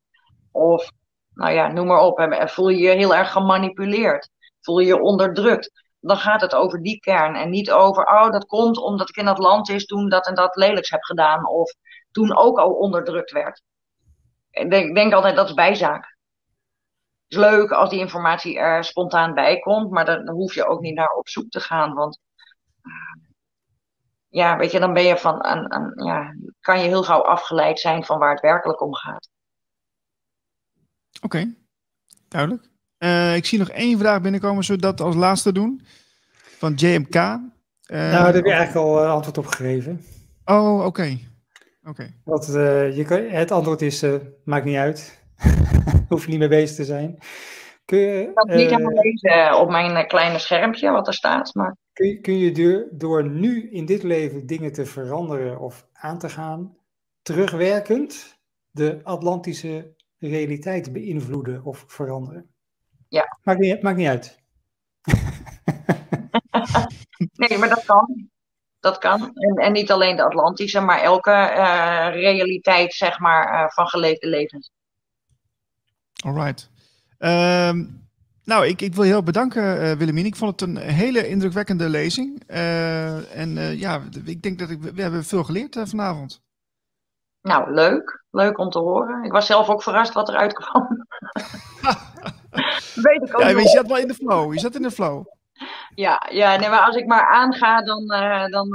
Of, nou ja, noem maar op, voel je je heel erg gemanipuleerd? Voel je je onderdrukt? Dan gaat het over die kern en niet over, oh, dat komt omdat ik in dat land is toen dat en dat lelijks heb gedaan. Of toen ook al onderdrukt werd. Ik denk, denk altijd dat is bijzaak is leuk als die informatie er spontaan bij komt, maar dan hoef je ook niet naar op zoek te gaan. Want eh, ja, weet je, dan ben je van, aan, aan, ja, kan je heel gauw afgeleid zijn van waar het werkelijk om gaat. Oké, duidelijk. Uh, ik zie nog één vraag binnenkomen, zullen we dat als laatste doen? Van JMK. Uh, nou, daar heb je eigenlijk al antwoord op gegeven. Oh, oké. oké. Wat, je kan, het antwoord is, maakt niet uit. <laughs> Hoef je niet mee bezig te zijn. Kun je, ik kan niet helemaal lezen op mijn eh, kleine schermpje wat er staat. Maar... Kun je, kun je door, door nu in dit leven dingen te veranderen of aan te gaan, terugwerkend de Atlantische realiteit beïnvloeden of veranderen? Ja. Maakt niet, maakt niet uit. <laughs> nee, maar dat kan. Dat kan. En, en niet alleen de Atlantische, maar elke uh, realiteit, zeg maar, uh, van geleefde levens. Alright. Um, nou, ik, ik wil je heel bedanken, uh, Willemien. Ik vond het een hele indrukwekkende lezing. Uh, en uh, ja, ik denk dat ik, we hebben veel geleerd vanavond. Nou, leuk. Leuk om te horen. Ik was zelf ook verrast wat eruit kwam. <laughs> weet ik ook ja, je zat wel in de flow. Je zat in de flow. Ja, ja nee, maar als ik maar aanga, dan, dan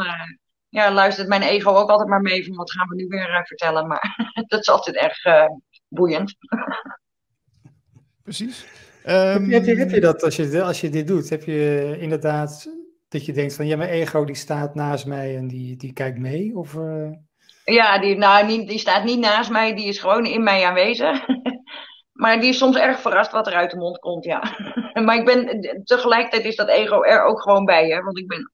ja, luistert mijn ego ook altijd maar mee van wat gaan we nu weer vertellen. Maar <laughs> dat is altijd erg boeiend precies. Heb, je, heb, je, heb je ehm, dat als je, als je dit doet? Heb je inderdaad dat je denkt van ja, mijn ego die staat naast mij en die, die kijkt mee? Of, uh... Ja, die, nou, die, die staat niet naast mij, die is gewoon in mij aanwezig. <laughs> maar die is soms erg verrast wat er uit de mond komt, ja. <laughs> maar ik ben, tegelijkertijd is dat ego er ook gewoon bij, hè, want ik ben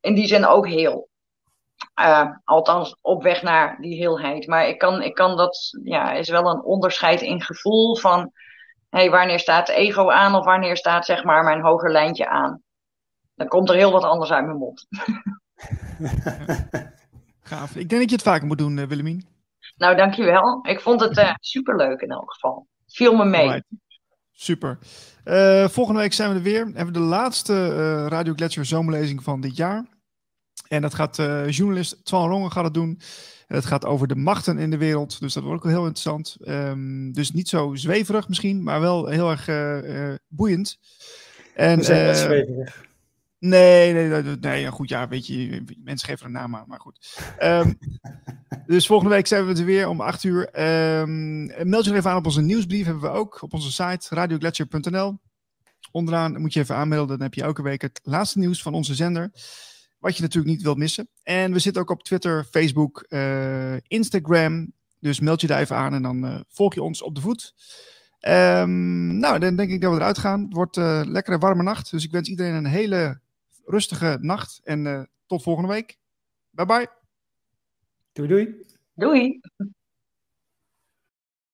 in die zin ook heel. Uh, althans, op weg naar die heelheid. Maar ik kan, ik kan dat, ja, is wel een onderscheid in gevoel van, hey, wanneer staat ego aan of wanneer staat, zeg maar, mijn hoger lijntje aan. Dan komt er heel wat anders uit mijn mond. <laughs> Gaaf. Ik denk dat je het vaker moet doen, uh, Willemien. Nou, dankjewel. Ik vond het uh, superleuk in elk geval. Viel me mee. Super. volgende week zijn we er weer. Hebben we de laatste Radio Gletscher zomerlezing van dit jaar. En dat gaat uh, journalist Twan Rongen gaat het doen. En het gaat over de machten in de wereld. Dus dat wordt ook heel interessant. Um, dus niet zo zweverig misschien, maar wel heel erg uh, boeiend. En, zweverig. Nee, nee, nee, nee goed, ja, weet je, mensen geven er een naam aan, maar goed. Um, <laughs> dus volgende week zijn we er weer om 8 uur. Um, meld je even aan op onze nieuwsbrief, hebben we ook op onze site radioglacier.nl. Onderaan moet je even aanmelden, dan heb je elke week het laatste nieuws van onze zender. Wat je natuurlijk niet wilt missen. En we zitten ook op Twitter, Facebook, uh, Instagram. Dus meld je daar even aan en dan uh, volg je ons op de voet. Um, nou, dan denk ik dat we eruit gaan. Het wordt uh, lekkere warme nacht. Dus ik wens iedereen een hele rustige nacht. En tot volgende week. Bye bye. Doei doei. Doei.